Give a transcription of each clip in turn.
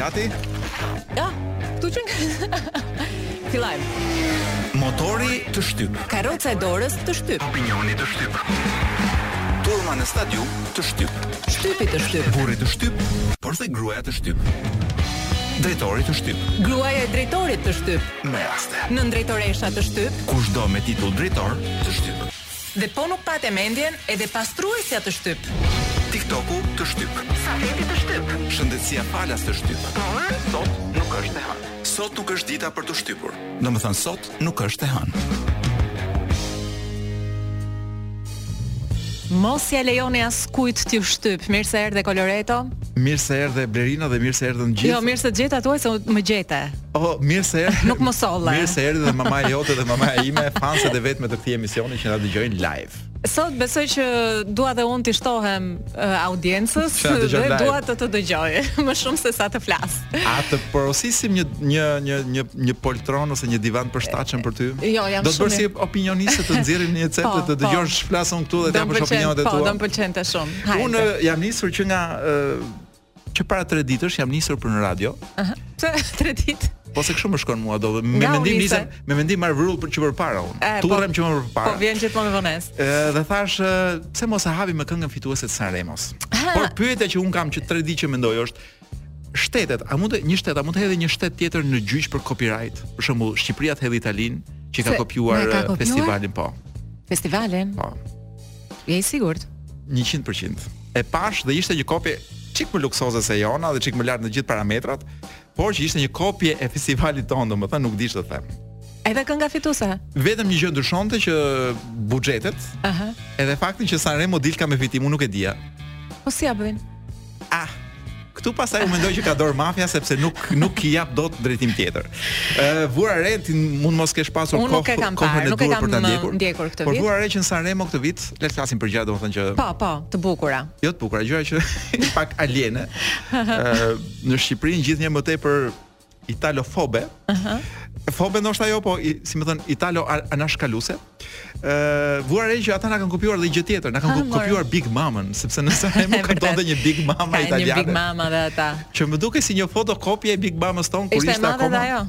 Gati? Ja, tu qënë Fillojmë Motori të shtyp Karroca e dorës të shtyp Opinioni të shtyp Turma në stadium të shtyp Shtypi të shtyp Burri të shtyp Por edhe gruja të shtyp Drejtori të shtyp Gruaja e drejtorit të shtyp Me raste Nëndrejtoresha të shtyp Kushdo me titull drejtor të shtyp Dhe po nuk e pate mendjen edhe pastruesja të shtyp. Tiktoku të shtyp. Safeti të shtyp. Shëndetësia falas të shtyp. Por sot nuk është e hënë. Sot nuk është dita për të shtypur. Domethënë sot nuk është e hënë. Mos ja lejoni askujt t'ju shtyp. Mirë se erdhe Koloreto. Mirë se erdhe Blerina dhe mirë se erdhën gjithë. Jo, mirë se gjeta thuaj se më gjete. Oh, mirë se erdhi. Nuk më solle. Mirë se erdhi dhe mamaja jote dhe mamaja ime, fanset e vetme të këtij emisioni që na dëgjojnë live. Sot besoj që dua dhe unë të shtohem uh, audiencës dhe live. dua të të dëgjoj më shumë se sa të flas. A të porosisim një një një një një poltron ose një divan për shtatzëna për ty? Jo, jam shumë. Do të bësh si opinioniste të nxjerrim një cep po, dhe të po. dëgjosh ç'flasim këtu dhe të japësh opinionet e po, tua. Po, do të pëlqente shumë. Unë jam nisur që nga uh, Që para 3 ditësh jam nisur për në radio. Aha. Pse 3 ditë? Po se kështu më shkon mua do me mendim nisem, me mendim marr vrull për çfarë para unë. Po, Turrem që më përpara. Po vjen gjithmonë vonesë. Ë dhe thashë pse mos e hapim me këngën fituese të Sanremos. Por pyetja që unë kam që 3 ditë që mendoj është shtetet, a mund të një shtet, a mund të hedhë një shtet tjetër në gjyq për copyright? Për shembull, Shqipëria të hedhë Italinë që ka kopjuar festivalin po. Festivalin? Po. Je i sigurt? 100%. E pashë dhe ishte një kopje çik më luksoze se jona dhe çik më lart në gjithë parametrat, por që ishte një kopje e festivalit tonë, domethënë nuk di ç'të them. Edhe kënga fituese. Vetëm një gjë ndryshonte që buxhetet. Aha. Edhe faktin që Sanremo dilka me fitim, unë nuk e dija. Po si ja bëjnë? Ah, Këtu pastaj unë mendoj që ka dorë mafia sepse nuk nuk i jap dot drejtim tjetër. Ë uh, vura re ti mund mos kesh pasur kohë nuk e kam parë, nuk e kam për ta ndjekur, ndjekur këtë vit. Por vura re që në Sanremo këtë vit, le të flasim për gjëra domethënë që Po, po, të bukura. Jo të bukura, gjëra që pak aliene. Ë uh, në Shqipëri gjithnjë më tepër italofobe. Ëh. Uh -huh. Fobe ndoshta jo, po i, si më thon italo anashkaluse. Ëh, vura re që ata na kanë kopjuar dhe gjë tjetër, na kanë ah, kopjuar Big Mamën, sepse në Sanremo këndonte një Big Mama italiane. Një Big Mama dhe ata. Që më duket si një fotokopje e Big Mamës tonë kur ishte akoma. Ishte madhe ajo.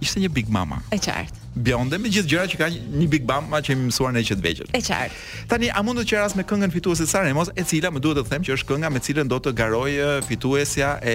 Ishte një Big Mama. E qartë. Bjonde me gjithë gjërat që ka një Big Mama që jemi mësuar ne që të vegjël. E qartë. Tani a mund të të qeras me këngën fituese të Sanremos, e cila më duhet të them që është kënga me cilën do të garojë fituesja e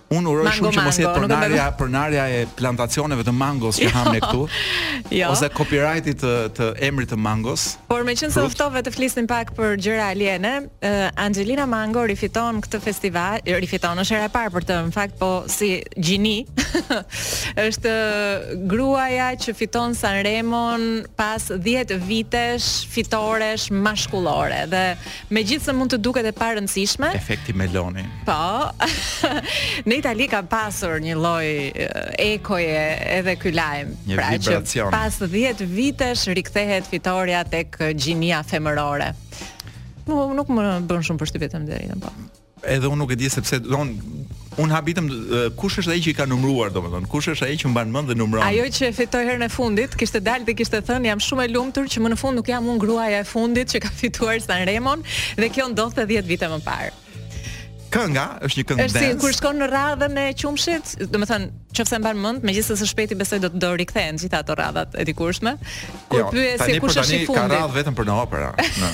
Unë uroj mango, shumë që mos jetë pronarja, me... pronarja e plantacioneve të mangos që jo. hamë ne këtu. Jo. Ose copyrightit të, të emrit të mangos. Por me qënë se u ftove të flisnim pak për gjëra aliene, uh, Angelina Mango rifiton këtë festival, rifiton është hera e parë për të, në fakt po si gjini. është gruaja që fiton Sanremon pas 10 vitesh fitoresh mashkullore dhe Megjithëse mund të duket e parëndësishme, efekti meloni. Po. në Itali ka pasur një lloj ekoje edhe ky lajm. Një pra vibracion. që pas 10 vitesh rikthehet fitorja tek gjinia femërore. Nuk nuk më bën shumë përshtypje të them të drejtën, po. Edhe unë nuk e di sepse don un habitem kush është ai që i ka numëruar domethën, kush është ai që mban mend dhe numëron. Ajo që e fitoi herën e fundit, kishte dalë dhe kishte thënë jam shumë e lumtur që më në fund nuk jam un gruaja e fundit që ka fituar San Remon dhe kjo ndodhte 10 vite më parë. Kënga është një këngë dance. Është si kur shkon në radhën e qumshit, domethën Qoftë se mban mend, megjithëse së shpejti besoj do të do rikthehen gjitha ato radhat e dikurshme. Kur jo, pyes se kush është i fundit. Ka radhë vetëm për në opera në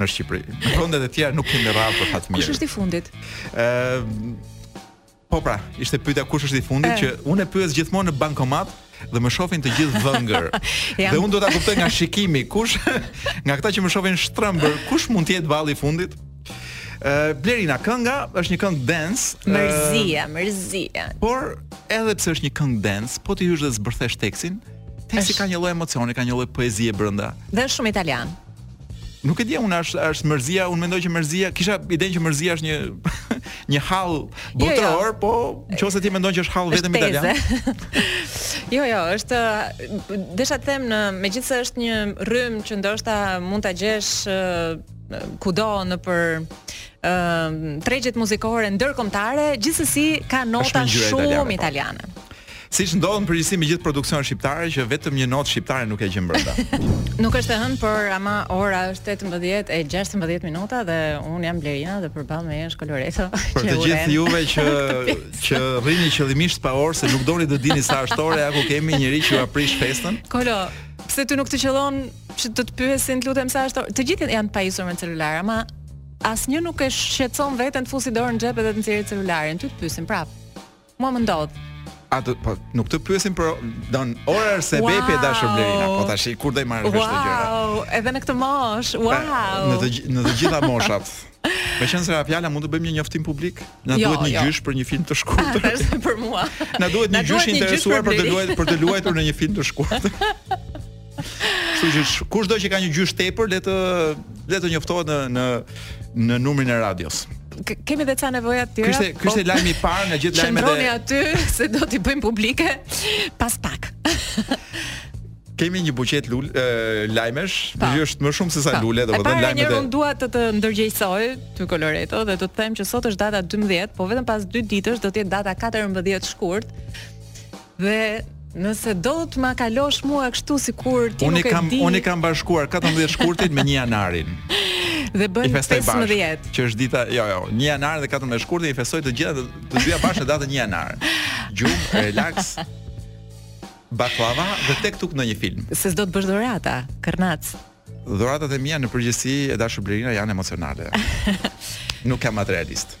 në Shqipëri. Në vendet e tjera nuk kemi radhë për fat mirë. Kush është i fundit? Ëm Po pra, ishte pyetja kush është i fundit që unë e pyes gjithmonë në bankomat dhe më shohin të gjithë vëngër. ja. Dhe unë do ta kuptoj nga shikimi kush nga këta që më shohin shtrëmbër, kush mund të jetë vallë i fundit? Blerina kënga është një këngë dance. Mërzia, uh, mërzia. Por edhe pse është një këngë dance, po t'i hysh dhe zbërthesh tekstin, teksti ka një lloj emocioni, ka një lloj poezie brenda. Dhe është shumë italian. Nuk e di unë është është mërzia, unë mendoj që mërzia, kisha idenë që mërzia është një një hall botëror, jo, jo. po nëse ti mendon që është hall vetëm italian. jo, jo, është desha të them në megjithëse është një rrymë që ndoshta mund ta gjesh kudo nëpër ë tregjet muzikore ndërkombëtare, gjithsesi ka nota shumë italiane. Po. Siç ndodh në përgjithësi me gjithë produksionin shqiptar që vetëm një notë shqiptare nuk e gjen brenda. nuk është e hënë, por ama ora është 18 e 16 minuta dhe un jam Blerina dhe përballë meje është Koloreto. Për të gjithë juve që që rrini qëllimisht pa orë se nuk doni të dini sa është ora, ja ku kemi njeri që jua prish festën. Kolo, pse ti nuk të qëllon Që të të pyesin, të lutem sa është ora. Të gjithë janë të pajisur me celular, ama asnjë nuk e shqetëson veten të fusi dorën në xhep edhe të nxjerrë celularin. Ty të pyesin prap. Mua më ndodh. A do po nuk të pyesin për don ora se wow. bepi e dashur Blerina, po tash kur do i marrësh wow. këtë gjë? Wow, edhe në këtë moshë. Pra, wow. Në të në të gjitha moshat. Meqenëse ra fjala mund të bëjmë një njoftim publik? Na jo, duhet një jo. gjysh për një film të shkurtër. Tash për mua. Na duhet një gjysh i interesuar për të luajtur për të luajtur në një film të shkurtër. Kështu që kushdo që ka një gjysh tepër le të le të njoftohet në në në numrin e radios. K kemi dhe ca nevoja të tjera. Kishte po kishte lajmi i parë nga gjithë lajmet e. Qëndroni aty se do t'i bëjmë publike pas pak. Kemi një buqetë lul, e, lajmesh, po. që është më shumë se sa po. lule, domethënë lajmet. Para unë dua të të ndërgjegjësoj ty Koloreto dhe të të them që sot është data 12, po vetëm pas 2 ditësh do të jetë data 14 shkurt. Dhe Nëse do të ma kalosh mua kështu sikur ti unë nuk e kam, di Unë i kam bashkuar 14 shkurtin me 1 janarin Dhe bën 15 Që është dita, jo, jo, 1 janar dhe 14 shkurt i festoj të gjitha të dyja bashkë në datë 1 janar Gjumë, relax, Baklava dhe tek tuk ndonjë film. Se s'do të bësh dhurata, kërnac. Dhuratat e mia në përgjithësi e dashur Blerina janë emocionale. Nuk jam materialist.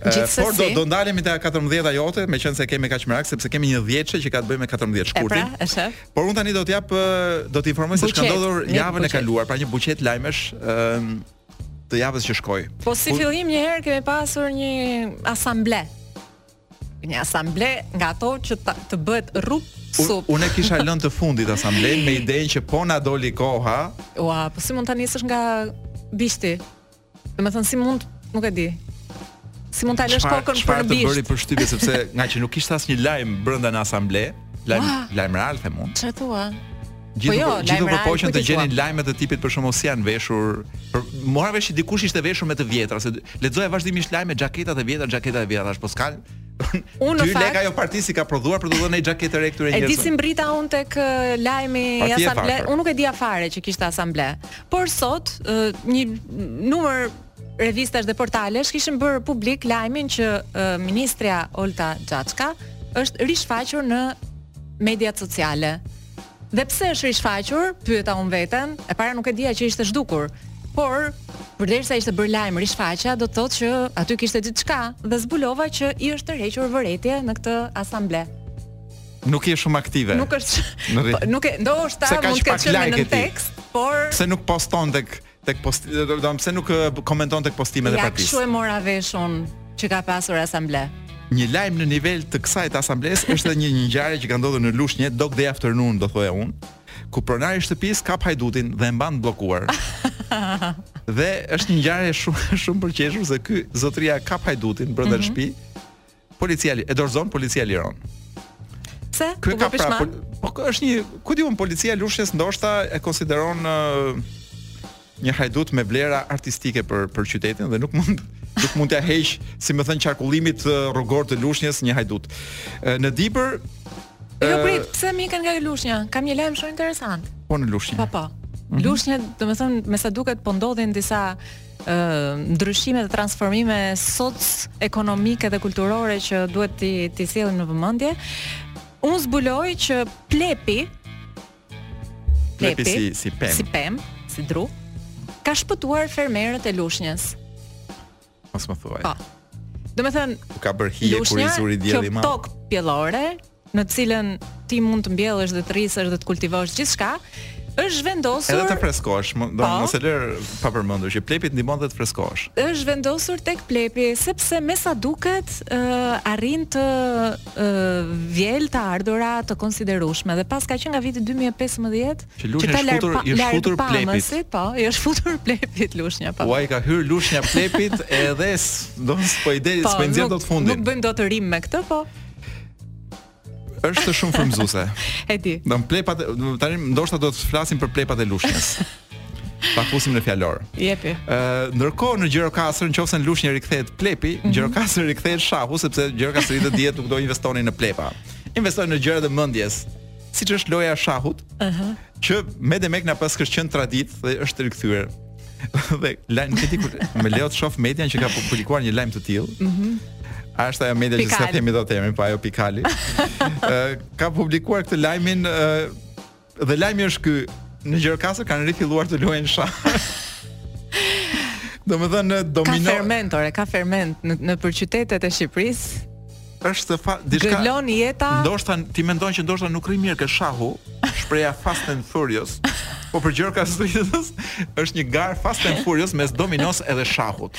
Gjithsesi, por do do ndalemi te 14-a jote, meqenëse e kemi kaq merak sepse kemi një dhjetëshe që ka të bëjë me 14 shkurtin. Pra, është. Por unë tani do të të jap do të të informoj se ç'ka ndodhur javën e kaluar, pra një buqetë lajmesh, ë të javës që shkoi. Po si fillim një herë kemi pasur një asamble. Një asamble nga ato që të bëhet rrup sup. Unë e kisha lënë të fundit asamblen me idenë që po na doli koha. Ua, po si mund ta nisësh nga bishti? Domethënë si mund, nuk e di. Si mund ta lësh kokën për bisht? Çfarë të bëri përshtypje sepse ngaqë nuk kishte asnjë lajm brenda në asamble, lajm lajm real them unë. Çfarë thua? Gjithë po jo, gjithë u përpoqën të gjenin lajme të tipit për shembull si janë veshur. Për, mora vesh dikush ishte veshur me të vjetra, se lexoja vazhdimisht lajme xhaketat e vjetra, xhaketat e vjetra, thashë po s'ka. Unë në fakt. Dy leka ajo parti s'i ka prodhuar për të dhënë një xhaketë të re këtyre njerëzve. E di si mbërrita unë tek lajmi i asamblesë, unë nuk e dija fare që kishte asamble. Por sot një numër revistash dhe portalesh kishin bërë publik lajmin që ministrja Olta Xhaçka është rishfaqur në mediat sociale. Dhe pse është rishfaqur? pyeta unë veten. E para nuk e dija që ishte zhdukur. Por, përderisa ishte bërë lajm rishfaqja, do të thotë që aty kishte diçka dhe zbulova që i është tërhequr vërejtje në këtë asamble. Nuk je shumë aktive. Nuk është nuk e ndoshta mund të ketë qenë në tekst, por pse nuk poston tek tek post do të them pse nuk komenton tek postimet e partisë. Ja kshu e mora vesh unë që ka pasur asamble. Një lajm në nivel të kësaj të asamblesë është edhe një një ngjarje që ka ndodhur në Lushnjë, Dog Day Afternoon do thoja unë, ku pronari i shtëpisë kap hajdutin dhe e mban bllokuar. dhe është një ngjarje shumë shumë për të qeshur se ky zotëria kap hajdutin brenda mm -hmm. shtëpi Policia e dorëzon policia liron. Pse? Ky ka pra, po, po është një, ku di un policia Lushnjës ndoshta e konsideron uh, një hajdut me vlera artistike për për qytetin dhe nuk mund nuk mund t'ia heq, si me thën qarkullimit rrugor të Lushnjës një hajdut. Në Dibër Jo prit, pse më ikën nga Lushnja? Kam një lajm shumë interesant. Po në Lushnjë. Po po. Mhm. Lushnja, domethënë, me sa duket po ndodhin disa ndryshime dhe transformime soc-ekonomike dhe kulturore që duhet t'i t'i sjellim në vëmendje. Un zbuloj që plepi plepi, si si pem, si pem, si dru ka shpëtuar fermerët e Lushnjës. Mos më thuaj. Po. Domethënë, u ka bërë hije kur i zuri dielli, ë. Kjo tok pjellore në të cilën ti mund të mbjellësh dhe të rrisësh dhe të kultivosh gjithçka, është vendosur Edhe të freskosh, domethënë, po. Mos e lër pa përmendur që plepi të ndihmon dhe të freskosh. Është vendosur tek plepi sepse me sa duket uh, arrin të uh, vjelë të ardhura të konsiderueshme dhe paska që nga viti 2015 që, që ta lër pa, i është futur plepit. Po, i është futur plepit Lushnja po. Ua, i ka hyr Lushnja plepit edhe do të po ide, po, s'po i nxjerr dot fundin. Nuk bëjmë dot rim me këtë, po. është shumë frymëzuese. e di. Domethënë plepat tani ndoshta do të flasim për plepat e Lushnjës. Ta fusim në fjalor. Jepi. Ë, uh, ndërkohë në Gjirokastër, nëse në Lushnjë rikthehet plepi, mm -hmm. Gjirokastër rikthehet shahu sepse gjirokastritët dihet nuk do investojnë në plepa. Investojnë në gjëra të mendjes, siç është loja e shahut. Ëh. Uh -huh. Që me demek na paska qenë traditë dhe është rikthyer. Dhe lajm, ti kur më lejon të shoh median që ka publikuar një lajm të tillë. Mhm. Mm A është ajo media që s'e themi dot, e themi, po ajo Pikërisht. Ë ka publikuar këtë lajmin ë dhe lajmi është ky, në Gjirokastër kanë rifilluar të luajnë shah. Domethënë domino Ka ferment, ore, ka ferment në, nëpër qytetet e Shqipërisë Është fa, diçka. Gëlon jeta. Ndoshta ti mendon që ndoshta nuk rri mirë ke shahu, shprehja Fast and Furious. Po për Gjirokastrën, është një garë fast and furious mes dominos edhe shahut.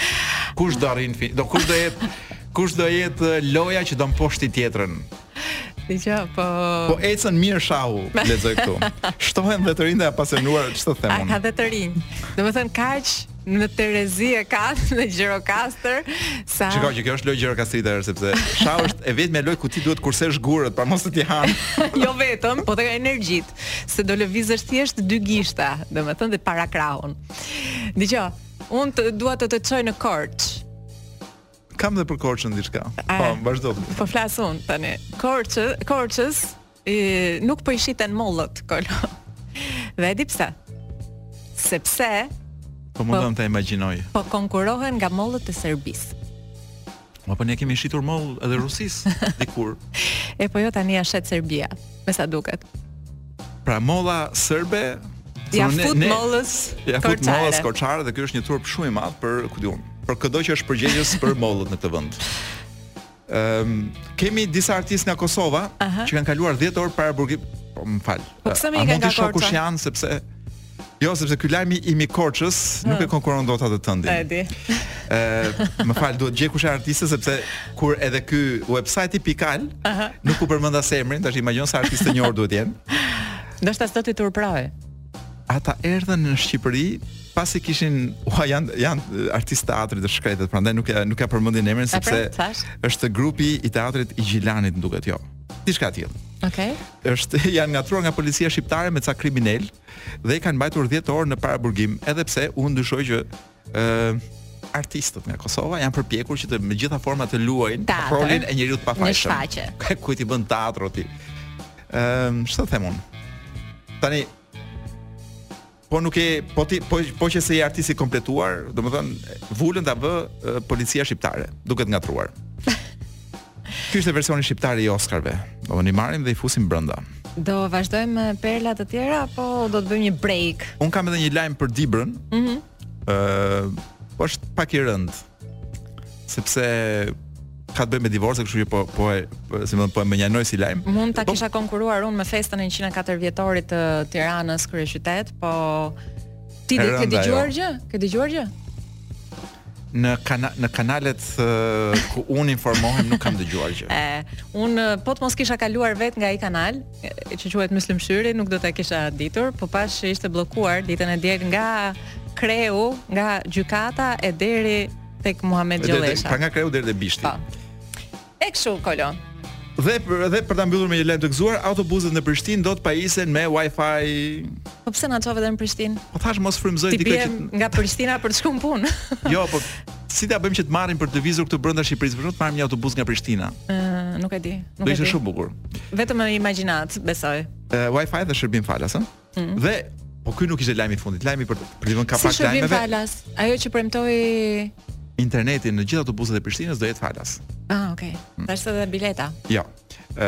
Kush do arrin fin, do kush do jetë, kush do jetë loja që do mposhti tjetrën. Dëgjo, po... Po ecën mirë shahu, lexoj këtu. Shtohen dhe të rinj të apasionuar, ç'të them un. A, ka dhe të rinj. Domethënë, kaq, në terezi e kan në Gjirokastër sa Shikoj që kjo është lojë gjirokastrite, ore, sepse shahu është e vetmja lojë ku ti duhet t'kursesh gurët pra mos të t'i han. jo vetëm, po edhe energjit, se do lëvizësh thjesht dy gishta, domethënë dhe parakrahun. Dëgjo, unë dua të të çoj në Korçë. Kam dhe për Korçën diçka. Po, vazhdo. Po flas un tani. Korçë, Korçës E nuk po i shiten mollët, Kolo. Dhe e di pse? Sepse Po mundohem po- ta imagjinoj. Po konkurrohen nga mollët e Serbisë. Ma po ne kemi shitur mollë edhe Rusisë dikur. E po jo tani ia shet Serbia, me sa duket. Pra molla serbe ia fut ne, mollës ia fut mollës korçare dhe ky është një turp shumë i madh për ku di unë. Për këdo që është përgjegjës për mollët në këtë vend. Ëm um, kemi disa artistë nga Kosova uh -huh. që kanë kaluar 10 orë paraburgim. Po më fal. Po pse më i kanë kaluar? Kush janë sepse Jo, sepse ky lajmi im i Korçës uh. nuk e konkurron dot atë tëndin. E di. Ë, më fal, duhet të gjej kush është artisti sepse kur edhe ky website i pikal, uh -huh. nuk u përmend as emrin, tash imagjino sa artistë të njohur duhet të jenë. Ndoshta s'do t'i turpërojë. Ata erdhën në Shqipëri pasi kishin ua janë janë artistë teatri të shkretët, prandaj nuk ia nuk ia përmendin emrin sepse pra, është grupi i teatrit i Gjilanit, duket jo. Diçka e tillë. Okej. Okay. Është janë ngatërruar nga policia shqiptare me ca kriminelë dhe i kanë mbajtur 10 orë në paraburgim, edhe pse unë dyshoj që Ëm artistët nga Kosova janë përpjekur që të me gjitha format të luajnë rolin e njeriut të pafajshëm. Kujt i bën teatër ti? Ëm, ç'të them unë? Tani po nuk e po ti po po që s'je artist i kompletuar, domethënë vulën ta vë policia shqiptare, duke të ngatërruar. Ky ishte versioni shqiptar i Oscarve. Do i marrim dhe i fusim brenda. Do vazhdojmë me perla të tjera apo do të bëjmë një break? Unë kam edhe një lajm për Dibrën. Ëh. Mm -hmm. uh, është pak i rëndë. Sepse ka të bëjë me divorcin, kështu që po po e si më po e mënjanoj si lajm. Mund ta po, kisha konkurruar unë me festën e 104 vjetorit të Tiranës kryeqytet, po ti ke dëgjuar gjë? Ke dëgjuar gjë? në kana në kanalet uh, ku unë informohem nuk kam dëgjuar gjë. E, unë po të mos kisha kaluar vetë nga ai kanal, që quhet Myslym Shyri, nuk do ta kisha ditur, po pashë që ishte bllokuar ditën e diel nga kreu, nga gjykata e deri tek Muhamet Gjollesha. Pra nga kreu deri te bishti. Pa. Po. E kështu, Kolo. Dhe për, dhe për ta mbyllur me një lajm të gëzuar, autobusët në Prishtinë do të pajisen me Wi-Fi. Po pse na çove në Prishtinë? Po thashë mos frymëzoj dikë që nga Prishtina për të shkuar në punë. jo, po si ta bëjmë që të marrim për të lëvizur këtu brenda Shqipërisë, vetëm të marrim një autobus nga Prishtina. Ë, uh, nuk e di. Nuk e di. Do ishte shumë bukur. Vetëm në imagjinatë, besoj. Ë, uh, Wi-Fi dhe shërbim falas, ëh? Mm. Dhe po ky nuk ishte lajmi i fundit, lajmi për për t'i vënë kapak lajmeve. Si shërbim falas, a jo që premtoi interneti në gjithë autobusët e Prishtinës do jetë falas. Ah, okay. Mm. Thashë edhe bileta. Jo. Ja. Ë,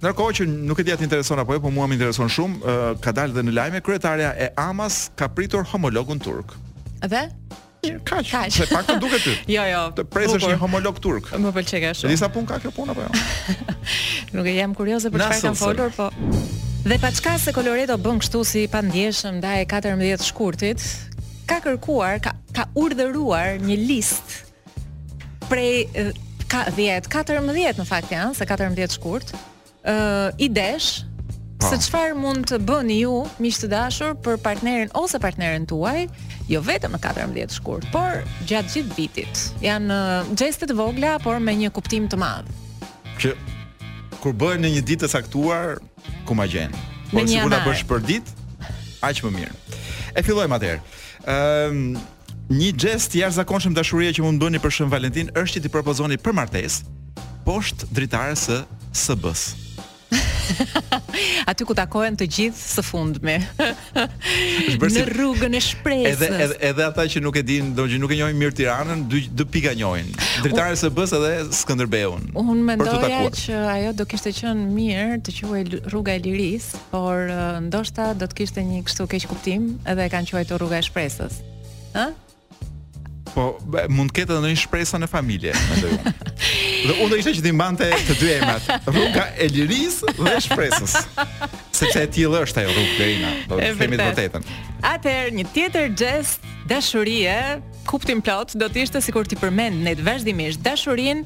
ndërkohë që nuk e di a të intereson apo jo, po mua më intereson shumë, ë ka dalë dhe në lajme kryetarja e AMA-s ka pritur homologun turk. Dhe? Mirë, kaq. Kaq. Se pak të duket ty. Jo, jo. Të presësh bukur. një homolog turk. Më pëlqej kështu. E di sa punë ka kjo punë apo jo? Nuk e jam kurioze për çfarë kanë folur, po Dhe paçka se Coloredo bën kështu si i pandjeshëm ndaj 14 shkurtit, ka kërkuar, ka ka urdhëruar një listë prej eh, ka 10, 14 në fakt janë, se 14 shkurt, ë uh, idesh po. se çfarë mund të bëni ju miq të dashur për partnerin ose partneren tuaj, jo vetëm në 14 shkurt, por gjatë gjithë vitit. Janë gjeste të vogla, por me një kuptim të madh. Që kur bëhen në një ditë të caktuar, ku ma gjen? Po sikur ta bësh përditë, aq më mirë. E fillojmë atëherë. Ëm, ehm, um, Një xhest i jashtëzakonshëm dashurie që mund të bëni për Shën Valentin është që t'i propozoni për martesë poshtë dritares së SB-së. Aty ku takohen të gjithë së fundmi. në rrugën e shpresës. Edhe edhe, edhe ata që nuk e dinë, do që nuk e njohin mirë Tiranën, dy dy pika njohin. Dritaren e SB-së edhe Skënderbeun. Unë mendoja që ajo do kishte qenë mirë të quhej rruga e lirisë. por ndoshta do të kishte një kështu keqkuptim dhe e kanë quajtur rruga e shpresës. Ë? Po, mund të ketë ndonjë shpresë në familje, mendoj unë. Dhe unë do isha që t'i mbante të dy emrat, rruga e lirisë dhe shpresës. Sepse e tillë është ajo rrugë Berina, do të themi të vërtetën. Atëherë një tjetër xhest dashurie Kuptimplotë do të ishte sikur t'i përmendnit vazhdimisht dashurinë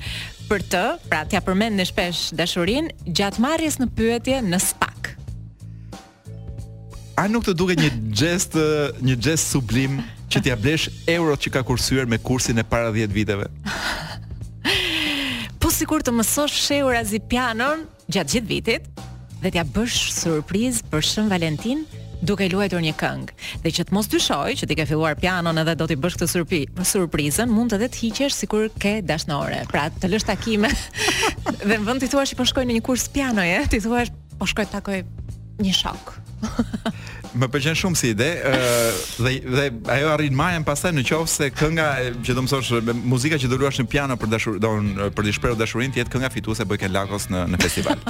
për të, pra t'ia përmendni shpesh dashurinë gjatë marrjes në pyetje në SPAK. A nuk të duket një gjest, një gjest sublim që t'ia blesh eurot që ka kursyer me kursin e para 10 viteve? Po sikur të mësosh fshehurazi pianon, gjatë gjithë vitit dhe t'ia bësh surprizë për Shën Valentin duke luajtur një këngë. Dhe që të mos dyshojë që ti ke filluar pianon edhe do t'i bësh këtë surpi, surprizën, mund edhe të hiqesh sikur ke dashnore. Pra, të lësh takime dhe në vend t'i thuash që po shkoj në një kurs pianoje, t'i thuash po shkoj të takoj një shok. Më pëlqen shumë si ide, ë dhe dhe ajo arrin majën pastaj në qoftë se kënga që do të mësosh me muzika që do luash në piano për dashur, do për të shprehur dashurinë të jetë kënga fituese bëj ken lakos në në festival.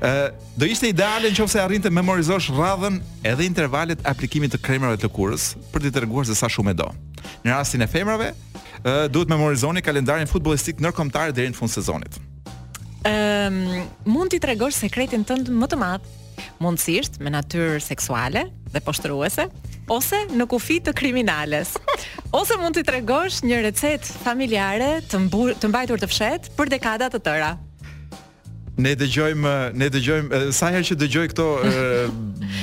Ë do ishte ideale në qoftë se arrin të memorizosh radhën edhe intervalet e aplikimit të kremrave të kurës për të treguar se sa shumë e do. Në rastin e femrave, ë duhet memorizoni kalendarin futbollistik ndërkombëtar deri në fund sezonit. Ëm, um, mund t'i tregosh sekretin tënd më të madh, mundësisht me natyrë seksuale dhe poshtëruese, ose në kufi të kriminales. Ose mund t'i tregosh një recetë familjare të, mbu, të mbajtur të fshehtë për dekada të tëra. Ne dëgjojmë, ne dëgjojmë sa herë që dëgjoj këto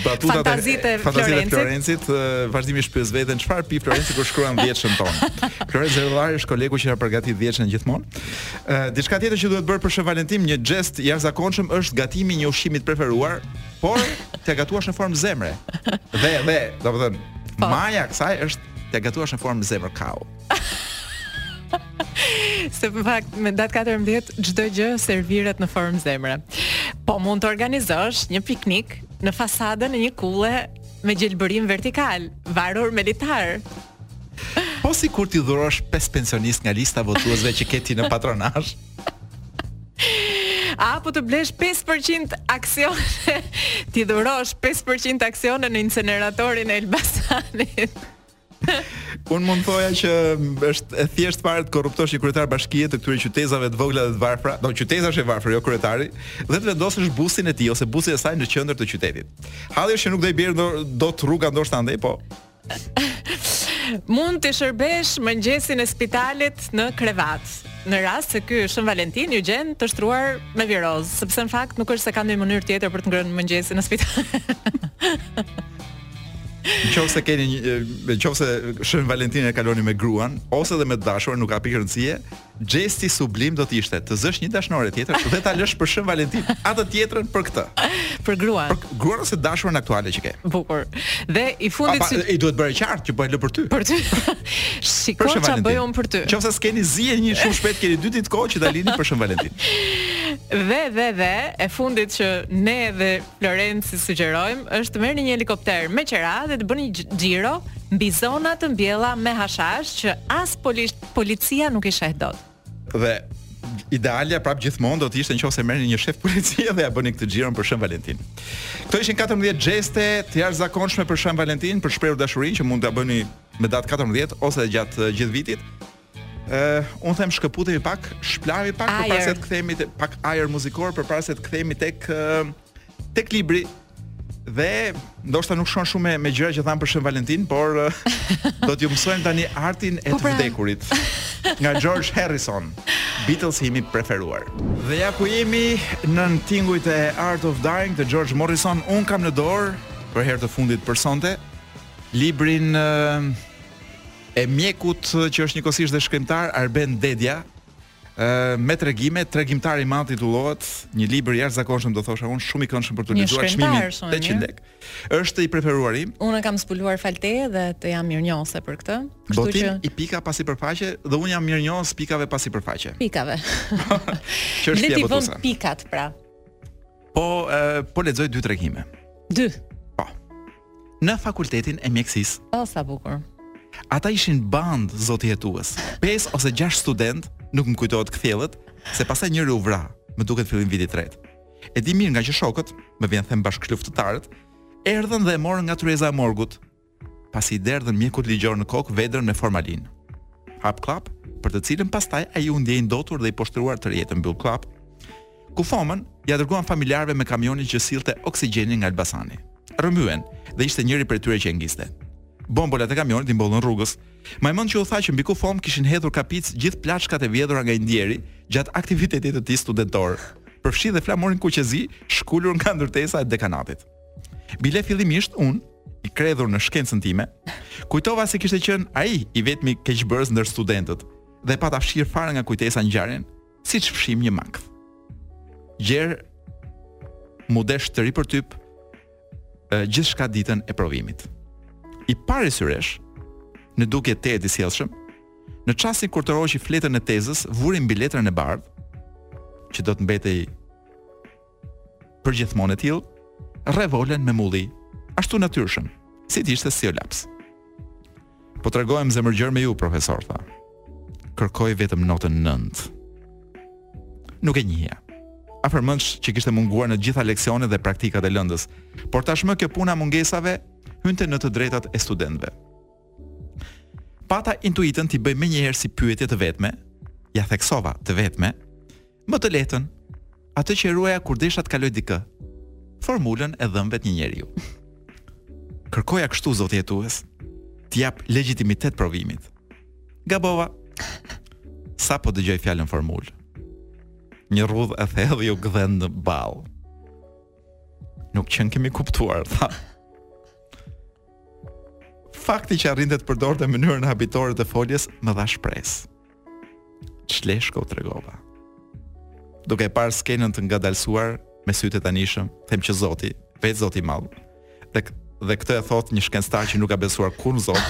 batutat e, fantazitë e Florencit, vazhdimisht pyes veten çfarë pi Florenci kur shkruan dhjetën tonë. Florenci Zellari është kolegu që na përgatit dhjetën gjithmonë. Diçka tjetër që duhet bërë për Shën Valentin, një xhest i jashtëzakonshëm është gatimi i një ushqimi të preferuar, por të gatuash në formë zemre. Dhe dhe, domethënë, po, maja e kësaj është të gatuash në formë zemër kau. Sepse fakt me datë 14 çdo gjë serviret në formë zemre. Po mund të organizosh një piknik në fasadën e një kulle me gjelbërim vertikal, varur me litar. Po sikur t'i dhurosh pesë pensionistë nga lista e votuesve që ke ti në patronazh. Apo të blesh 5% aksione, t'i dhurosh 5% aksione në inceneratorin e Elbasanit. Unë mund thoja që është e thjeshtë fare të korruptosh një kryetar bashkie të këtyre qytezave të vogla dhe të varfra, domethënë qyteza është e varfër, jo kryetari, dhe të vendosësh bustin e tij ose bustin e saj në qendër të qytetit. Halli është që nuk do i bjerë do, do të rruga ndoshta andej, po Mund t'i shërbesh mëngjesin e spitalit në krevat. Në rast se ky Shën Valentin ju gjen të shtruar me virozë, sepse në fakt nuk është se ka ndonjë mënyrë tjetër për të ngrënë mëngjesin në spital. Në qofë se keni një, në qofë se Shën Valentin e kaloni me gruan, ose edhe me të dashurën, nuk ka pikë rëndësie, Xhesti sublim do të ishte të zësh një dashnore tjetër dhe ta lësh për Shën Valentin, atë tjetrën për këtë. Për gruan. Për gruan ose të dashurën aktuale që ke. Bukur. Dhe i fundit si i duhet bërë qartë që po e lë për ty. Për ty. Shiko çfarë bëj unë për ty. Qofse s'keni zini një shumë shpejt keni dy ditë kohë që ta lini për Shën Valentin. Dhe dhe dhe e fundit që ne dhe Florenci sugjerojmë është të merrni një helikopter me qera dhe të bëni xhiro mbi zona të mbjella me hashash që as polici Policia nuk i sheh dot. Dhe idealja prap gjithmonë do të ishte nëse merrni një shef policie dhe ja bëni këtë xhiron për Shën Valentin. Këto ishin 14 gjeste të jashtëzakonshme për Shën Valentin, për shprehur dashurinë që mund ta bëni me datë 14 ose edhe gjatë gjithë vitit. Ë, uh, un them shkëputemi pak, shplami pak përpara se të kthehemi pak ajër muzikor përpara se të kthehemi tek uh, tek libri dhe ndoshta nuk shkon shumë me, me gjëra që thamë për Shën Valentin, por do t'ju mësojmë tani artin e po të pra. vdekurit nga George Harrison, Beatles i mi preferuar. Dhe ja ku jemi nën tingujt e Art of Dying të George Morrison, un kam në dorë për herë të fundit për sonte librin e mjekut që është njëkohësisht dhe shkrimtar Arben Dedja, me tregime, tregimtari i madh titullohet, një libër i jashtëzakonshëm do thosha unë, shumë i këndshëm për të lexuar çmimi 800 lek. Është i preferuari. Unë kam zbuluar falë teje dhe të jam mirënjohëse për këtë. Kështu Botim që i Pika pa sipërfaqe dhe unë jam mirënjohës Pikave pa sipërfaqe. Pikave. Që është pika botuesja. pikat pra. Po e, po lexoj dy tregime. Dy. Po. Në fakultetin e mjekësisë. O sa bukur. Ata ishin bandë zoti hetues. 5 ose 6 studentë, nuk më kujtohet kthjellët, se pastaj njëri u vra, më duket fillimviti të tretë. E di mirë ngaqë shokët, më vjen t'them bashkëluftëtarët, erdhën dhe e morën nga tryeza e morgut. pasi i derdhën mjekut ligjor në kokë vedrën me formalinë. Hap kllapë, për të cilën pastaj ai u ndje i ndotur dhe i poshtëruar tërë jetën mbyll kllapë. Kufomën ia dërguan familjarëve me kamionin që sillte oksigjenin nga Elbasani. E rrëmbyen dhe ishte njëri prej tyre që e ngiste. Bombolat e kamionit i mbollën rrugës. Mbaj mend që u tha që mbi kufomë kishin hedhur kapicë gjithë plaçkat e vjedhura nga i ndjeri gjatë aktivitetit të tij studentor. Përfshi dhe flamurin kuqezi, shkulur nga ndërtesa e dekanatit. Bile fillimisht unë i kredhur në shkencën time, kujtova se kishte qenë ai i vetmi keqbërës ndër studentët dhe pata fshirë fare nga kujtesa ngjarjen, siç fshim një makth. Gjer m'u desh të ripërtyp gjithçka ditën e provimit. I pari syresh, në dukje tejet i sjellshëm, në çastin kur tërhoqi fletën e tezës, vuri mbi letrën e bardhë, që do të mbetej përgjithmonë e tillë, revolen me mulli, ashtu natyrshëm, si të ishte stilolaps. Po tregohem zemërgjerë me ju, profesor, tha. Kërkoj vetëm notën nëntë. Nuk e njihja. Afërmendsh që kishte munguar në gjitha leksionet dhe praktikat e lëndës, por tashmë kjo puna e mungesave hynte në të drejtat e studentëve. Pata intuitën t'i bëj menjëherë si pyetje të vetme, ia theksova të vetme, Më të lehtën, atë që e ruaja kur desha të kaloj dikë. Formulën e dhëmbëve të një njeriu. Kërkoja kështu zoti hetues, t'i jap legjitimitet provimit. Gabova. Sapo dëgjoi fjalën formulë. Një rrudhë e thellë iu gdhend në ballë. Nuk qenkemi kuptuar, tha. Fakti që arrinte të përdorte mënyrën habitore të foljes më dha shpresë. Ç'leshko u tregova. Duke e parë skenën të ngadalësuar me sytë e tanishëm, them që Zoti, vetë Zoti i Madh, dhe dhe këtë e thotë një shkencëtar që nuk ka besuar kurrë në Zot,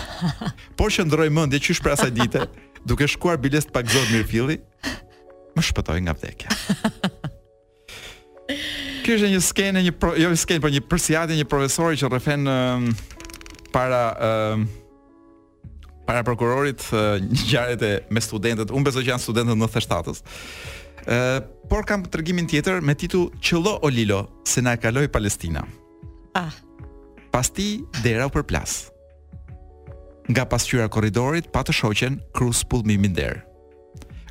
por që ndërroi mendje qysh prej asaj dite, duke shquar bile së paku Zot mirëfilli, më shpëtoi nga vdekja. Kjo është një skenë, një pro, jo një skenë, por një përsiatje një profesori që rrëfen uh, para uh, para prokurorit ngjarjet e me studentët. Unë besoj që janë studentët e nëntëdhjeteshtatës. Ë, por kam tregimin tjetër me titull Qëllo o Lilo, se na e kaloi Palestina. Ah. Pas tij dera u përplas. Nga pasqyra e korridorit pa të shoqen kruspull mbi minder.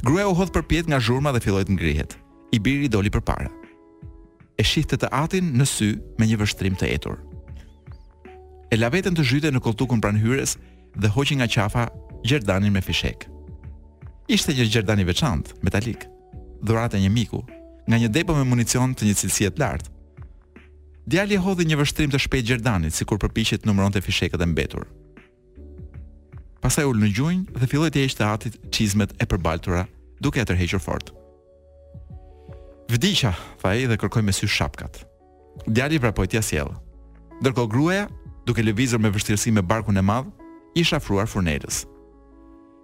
Gruaja u hodh përpjetë nga zhurma dhe filloi të ngrihet. I biri doli përpara. E shihte të atin në sy me një vështrim të etur. E la veten të zhyte në kolltukun pranë hyrjes dhe hoqi nga qafa gjerdanin me fishekë. Ishte një gjerdan i veçantë, metalik, dhuratë e një miku, nga një depo me municion të një cilësie të lartë. Djali i hodhi një vështrim të shpejtë gjerdanit, sikur përpiqej të numëronte fishekët e mbetur. Pastaj u ul në gjunjë dhe filloi t'i heqë të atit çizmet e përbaltura, duke ia tërhequr fort. Vdiqa, tha ai dhe kërkoi me sy shapkat. Djali vrapoi t'ia sjellë. Ndërkohë gruaja, duke lëvizur me vështirësi me barkun e madh, ish afruar furnelës.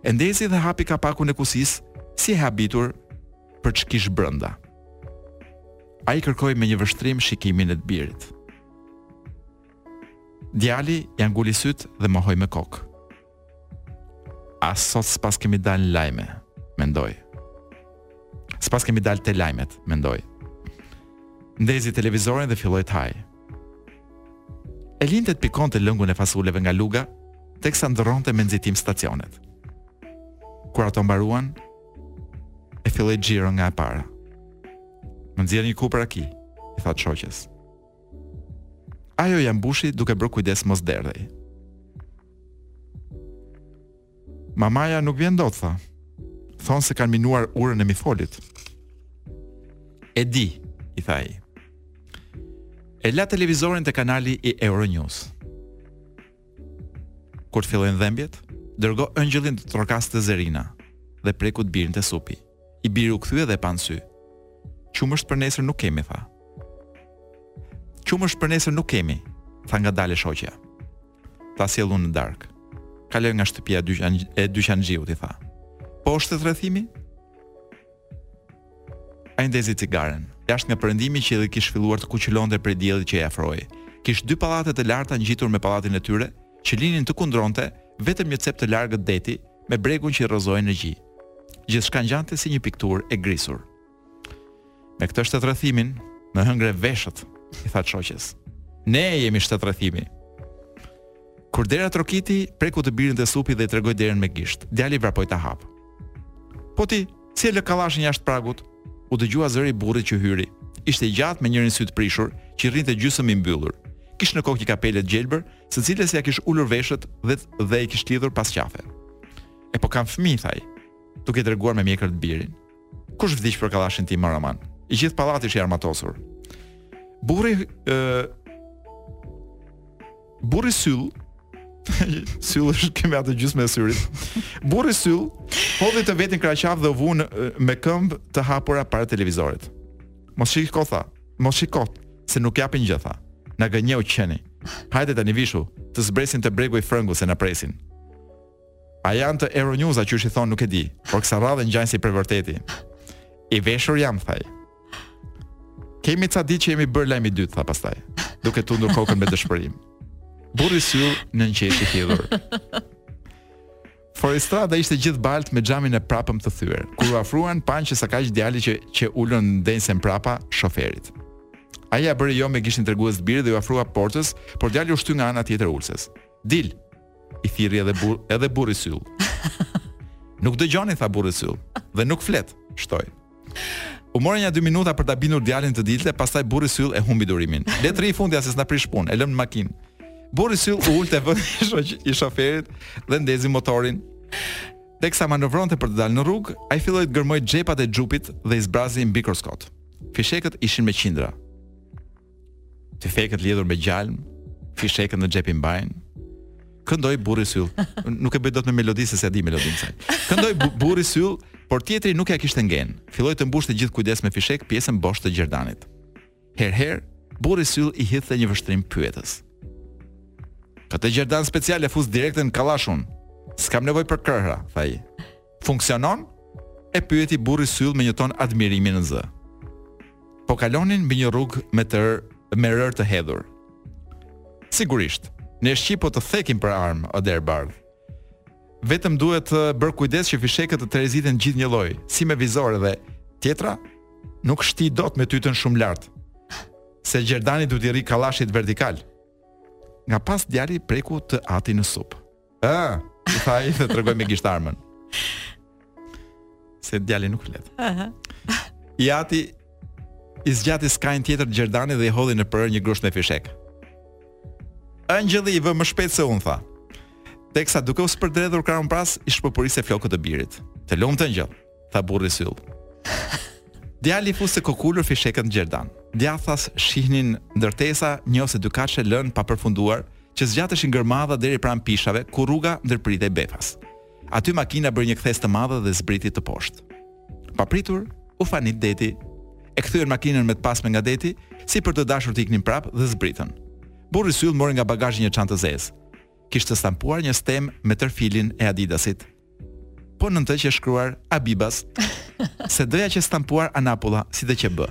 E ndezi dhe hapi kapakun e kusisë, si e habitur për ç'kish brenda. Ai kërkoi me një vështrim shikimin e të birit. Djali ia nguli sytë dhe mohoi me kokë. As sot s'paskemi dalë në lajme, mendoi. S'paskemi dalë te lajmet, mendoi. Ndezi televizorin dhe filloi të hajë. E linte të pikonte lëngun e fasuleve nga luga, teksa ndërronte me nxitim stacionet. Kur ato mbaruan, e filloi xhiron nga e para. Më nxirr një kupë raki, i tha të shoqes. Ajo ia mbushi duke bërë kujdes mos derdhej. Mamaja nuk vjen dot, tha. Thonë se kanë minuar urën e Mifolit. E di, i tha ai. E la televizorin te kanali i Euronews. Kur të fillojnë dhembjet, dërgo Engjëllin të trokasë te Zerina dhe preku të birin te supi. I biri u kthye dhe e pa në sy. Qumësht për nesër nuk kemi, tha. Qumësht për nesër nuk kemi, tha ngadalë e shoqja. Ta sjell unë në darkë. Kaloj nga shtëpia e dyqan e dyqanxhiut, i tha. Po shtetrrethimi? Ai ndezi cigaren. Jashtë nga perëndimi qielli kish filluar të kuqëlonte prej diellit që i afrohej. Kish dy pallate të larta ngjitur me pallatin e tyre, që e linin të kundronte vetëm një cep të largët deti me bregun që i rrëzohej në gji. Gjithçka ngjante si një pikturë e grisur. Me këtë shtetrrethimin, më hëngre veshët, i tha të shoqes. Ne jemi shtetrrethimi. Kur dera trokiti, preku të birin te supi dhe i tregoi derën me gisht. Djali vrapoi ta hapë. Po ti, si e lë kallashin jashtë pragut? U dëgjua zëri i burrit që hyri. Ishte i gjatë me njërin sy të prishur, që i rrinte gjysmë i mbyllur. Kish në kokë një kapele të gjelbër, së cilës ia kish ulur veshët dhe dhe i kish lidhur pas qafe. E po kam fëmijë, tha ai, duke treguar me mjekër të birin. Kush vdiq për kallashin tim, mor aman? I gjithë pallati është i armatosur. Burri ë Burri syll, syll është kemi atë gjysmën e syrit. Burri syll hodhi të vetin krahaqafë dhe u vu me këmbë të hapura para televizorit. Mos shiko tha, mos shiko kot, se nuk japin gjë tha. Na gënjeu qeni. Hajde tani vishu, të zbresim te Bregu i Frëngut se na presin. Ata janë të Euronews a qysh i thonë nuk e di, por kësaj radhe ngjajnë si për së vërteti. I veshur jam, tha ai. Kemi ca ditë që jemi bërë lajm i dytë, tha pastaj, duke tundur kokën me dëshpërim. Burri syll nënqeshi hidhur. Fuoristrada ishte gjithë baltë me xhamin e prapëm të thyer. Kur iu afruan, panë që sakaq djali qe ulur në ndenjësen prapa shoferit. Ai ia bëri jo me gishtin tregues të birit dhe iu afrua portës, por djali u shty nga ana tjetër e ulëses. Dil. I thirri edhe burr, edhe burri syll. Nuk dëgjon, i tha burri syll dhe nuk flet, shtoi. U mori nja dy minuta për ta bindur djalin të dilte, pastaj burri syll e humbi durimin. Le të rrijë fundja, s'na prish punë, e lëmë në makinë. Burri syll u ul te vendi i, sho, i shoferit dhe ndezi motorin. Teksa manovronte për të dalë në rrugë, ai filloi të gërmojë xhepat e xhupit dhe i zbrazi mbi kruskot. Fishekët ishin me qindra. Tyfekët lidhur me gjalmë, fishekët në xhep i mbajnë. Këndoi burri syll. Nuk e bëj dot me melodi se s'e di melodinë sa. Këndoi burri syll, por tjetri nuk ia kishte ngenë. Filloi të mbushte gjithë kujdes me fishekë pjesën bosh të gjerdanit. Herë herë, burri syll i hidhte një vështrim pyetës. Këtë gjerdan special e fus direkt në kallash unë. S'kam nevojë për krehëra, tha ai. Funksionon? e pyeti burri syll me një ton admirimi në zë. Po kalonin mbi një rrugë me tër me rërë të hedhur. Sigurisht, ne shqipot thekim për armë, o derëbardhë. Vetëm duhet bërë kujdes që fishekët të terziten gjithë njëlloj, si me vizore dhe tjetra nuk shtie dot me tytën shumë lart. Se gjerdani duhet t'i rrijë kallashit vertikal. Nga pas djali preku të atin në sup. Ë, i tha ai. I tregoi me gisht armën. Se djali nuk flet. Aha. I ati i zgjati skajin tjetër të gjerdanit dhe i hodhi në prehër një grusht me fishekë. Engjëlli i vë më shpejt se unë, tha. Teksa duke u, s, përdredhur krahun pas, i shpupuriste flokët e birit. Të lumtë Engjëll. tha burri syll. Djali fuste kokulur fishekë në gjerdan. Djathtas shihnin ndërtesa një ose dykatëshe lënë pa përfunduar, që zgjateshin gërmadha deri pranë pishave, ku rruga ndërpritej befas. Aty makina bëri një kthesë të madhe dhe zbriti tëposhtë. Papritur, u fanit deti. E kthyen makinën me të pasme nga deti, si për të dashur të iknin prapë dhe zbritën. Burri syll mori nga bagazhi një çantë të zezë. Kishte stampuar një stemë me tërfilin e Adidasit. Po nën të qe shkruar Abibas, se dëja qe stampuar anapulla, si të qe bë.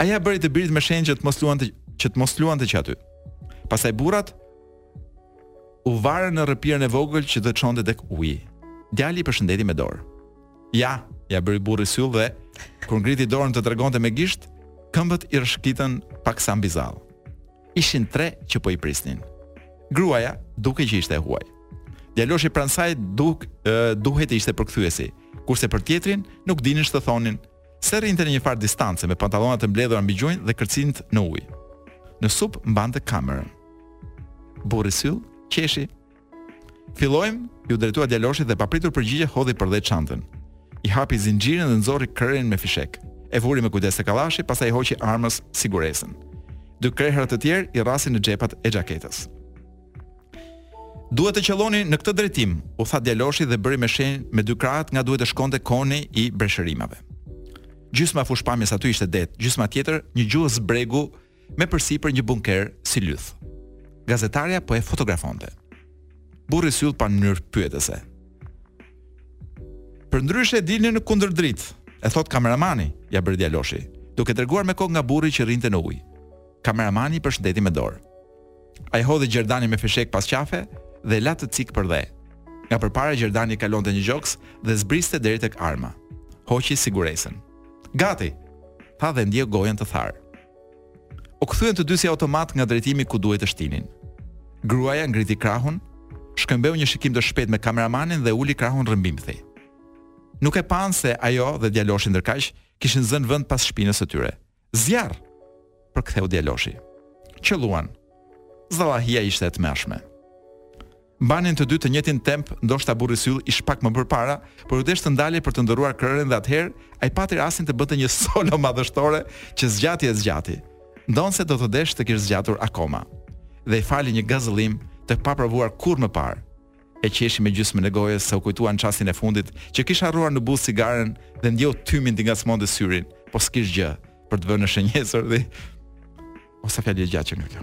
Ai ia bëri të birit me shenjë që të mos luante, që të mos luante që aty. Pastaj burrat u varën në rrëpirën e vogël që të çonte tek uji. Djali i përshëndeti me dorë. Ja, ia bëri burri syll dhe, kur ngriti dorën të tregonte me gisht, këmbët i rrëshqitën paksa mbi zall. ishin tre që po i prisnin. Gruaja dukej që ishte e huaj. Djaloshi pranë saj duk duhej të ishte përkthyesi, kurse për tjetrin nuk dinin ç'të thonin. Se rrinte në një farë distance me pantallona të mbledhura mbi gjunjë dhe kërcinjtë në ujë. Në sup mbante kamerën. Burri syll, qeshi, Fillojmë, iu drejtua djaloshit dhe pa pritur përgjigje hodhi përdhe çantën. I hapi zinxhirin dhe nxori krehrin me fishekë. E vuri me kujdes te kallashi, pastaj i hoqi armës siguresën. Dy krehra të tjerë i rrasi në xhepat e xhaketës. Duhet të qëlloni në këtë drejtim, u tha djaloshi dhe bëri me shenjë me dy krahët nga duhet të shkonte koni i breshërimave. Gjysma e fushëpamjes aty ishte det, gjysma tjetër një gjuhëz bregu Me përsipër një bunker si lyth. Gazetarja po e fotografonte. Burri syll pa në mënyrë pyetëse. Përndryshe dilni në kundërdritë, e thotë kameramani, ia bëri djaloshi, duke treguar me kokë nga burri që rrinte në ujë. Kameramani i përshëndeti me dorë. Ai hodhi gjerdanin me fishekë pas qafe dhe la të cikë përdhe. Nga përpara gjerdani i kalonte në gjoks dhe zbriste deri tek arma. Hoqi siguresën. Gati! tha dhe ndjeu gojën të tharë. U kthyen të dy si automatë nga drejtimi ku duhej të shtinin. Gruaja ngriti krahun, shkëmbeu një shikim të shpejtë me kameramanin dhe uli krahun rrëmbimthi. Nuk e panë se ajo dhe djaloshi ndërkaq kishin zënë vend pas shpinës së tyre, Zjarr! përktheu djaloshi. Qëlluan. Zallahia ishte e tmerrshme. Mbanin të dy të njëjtin temp, ndoshta burri syll ish pak më përpara, por u desh të ndalej për të ndërruar krehrin dhe atëherë ai pati rastin të bënte një solo madhështore që zgjati e zgjati. Ndonëse do të desh të kish zgjatur akoma. Dhe i fali një gazëllim të paprovuar kurrë më parë. E qeshi me gjysmën e gojës se u kujtua në çastin e fundit që kish harruar në buzë cigaren dhe ndjeu tymin t'i ngacmonte syrin, po s'kish gjë për të vënë në shënjestër dhe O sa fjalë gjatë që nga kjo.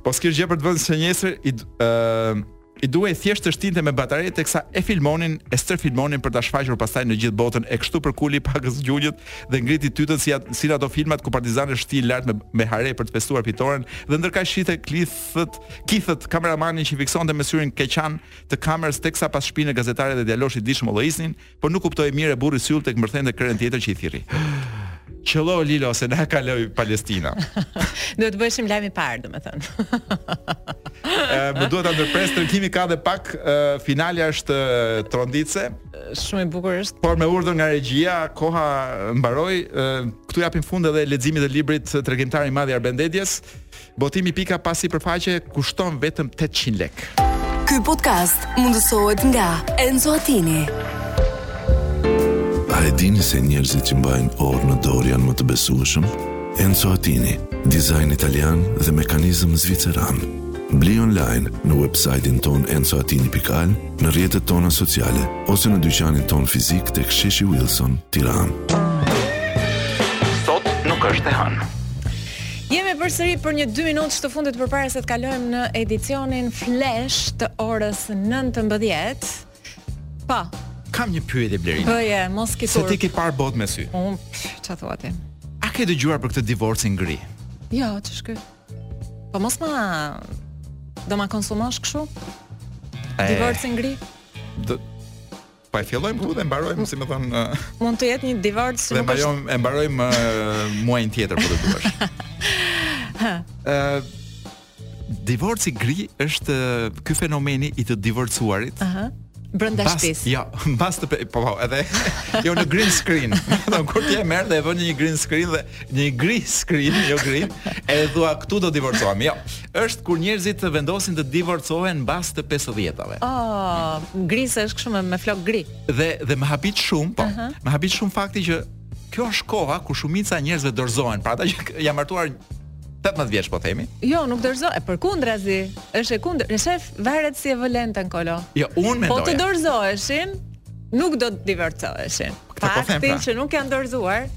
Po s'kish gjë për të vënë në shënjestër, i, uh, i duhej thjesht të shtinte me batare teksa e filmonin, e stërfilmonin për ta shfaqur pastaj në gjithë botën e kështu përkuli pakëz gjunjët dhe ngriti tytën si në ato filmat ku partizanët shtinë lart me me hare për të festuar fitoren dhe ndërkaq shihte klith thët kithët kameramanin që fiksonte me syrin qyqan të kamerës teksa pas shpine gazetarja dhe djaloshi diç molloisnin, por nuk kuptoi mirë e bëri sytë tek mbërthente këmbëzën tjetër që i thirri. Qëllo Lilo se na kaloi Palestina. Do të bëheshim lajm i parë, domethënë. Më duhet ta ndërpres tregimi ka dhe pak finalja është tronditëse. Shumë e bukur është. Por me urdhër nga regjia, koha mbaroi. Këtu japim fund edhe leximit të librit Tregimtar i Madh i Arben Dedjas. Botimi Pika pa sipërfaqe kushton vetëm tetëqind lekë. Ky podcast mundësohet nga Enzo Attini. A e dini se njerëzit që mbajnë orë në dorë janë më të besueshëm? Enzo Attini, dizajn italian dhe mekanizëm zviceran. Bli online në website-in tonë enzoatini.al, në rrjetet tona sociale ose në dyqanin tonë fizik tek Sheshi Wilson, Tiranë. Sot nuk është e hënë. Jemi përsëri për një 2 minutë të fundit përpara se të kalojmë në edicionin Flash të orës 19. Po. Kam një pyetje Blerina. Po hë, mos ki turp. Se ti ke parë botë me sy. Unë çfarë thua ti? A ke dëgjuar për këtë divorcin gri? Jo, ç'është ky? Po mos ma do ma konsumosh kështu? Divorcin gri? Do Po e fillojmë këtu dhe mbarojmë, si me thënë. Mund të jetë një divorc si nuk është. Ne e mbarojmë muajin tjetër po të duash. Ëh. Divorci gri është ky fenomeni i të divorcuarit. Ëh. Uh -huh. Brenda shtëpisë. Jo, mbas të po po, edhe jo në green screen. Do kur ti e merr dhe e vën në një green screen dhe një green screen, jo green, e thua këtu do divorcohem. Jo, është kur njerëzit vendosin të divorcohen mbas të 50-tave. Oh, gri se është kështu me, me flokë gri. Dhe dhe më habit shumë, po. Uh -huh. Më habit shumë fakti që kjo është koha ku shumica e njerëzve dorëzohen, pra ata që janë martuar 18 vjeç po themi. Jo, nuk dorëzohen, përkundrazi. Është e kundërta. Në sheh varet si e vë lenten kolo. Jo, unë po mendoj. Po të dorëzoheshin, nuk do të divorcoheshin. Këtë po them pra, që nuk janë dorëzuar.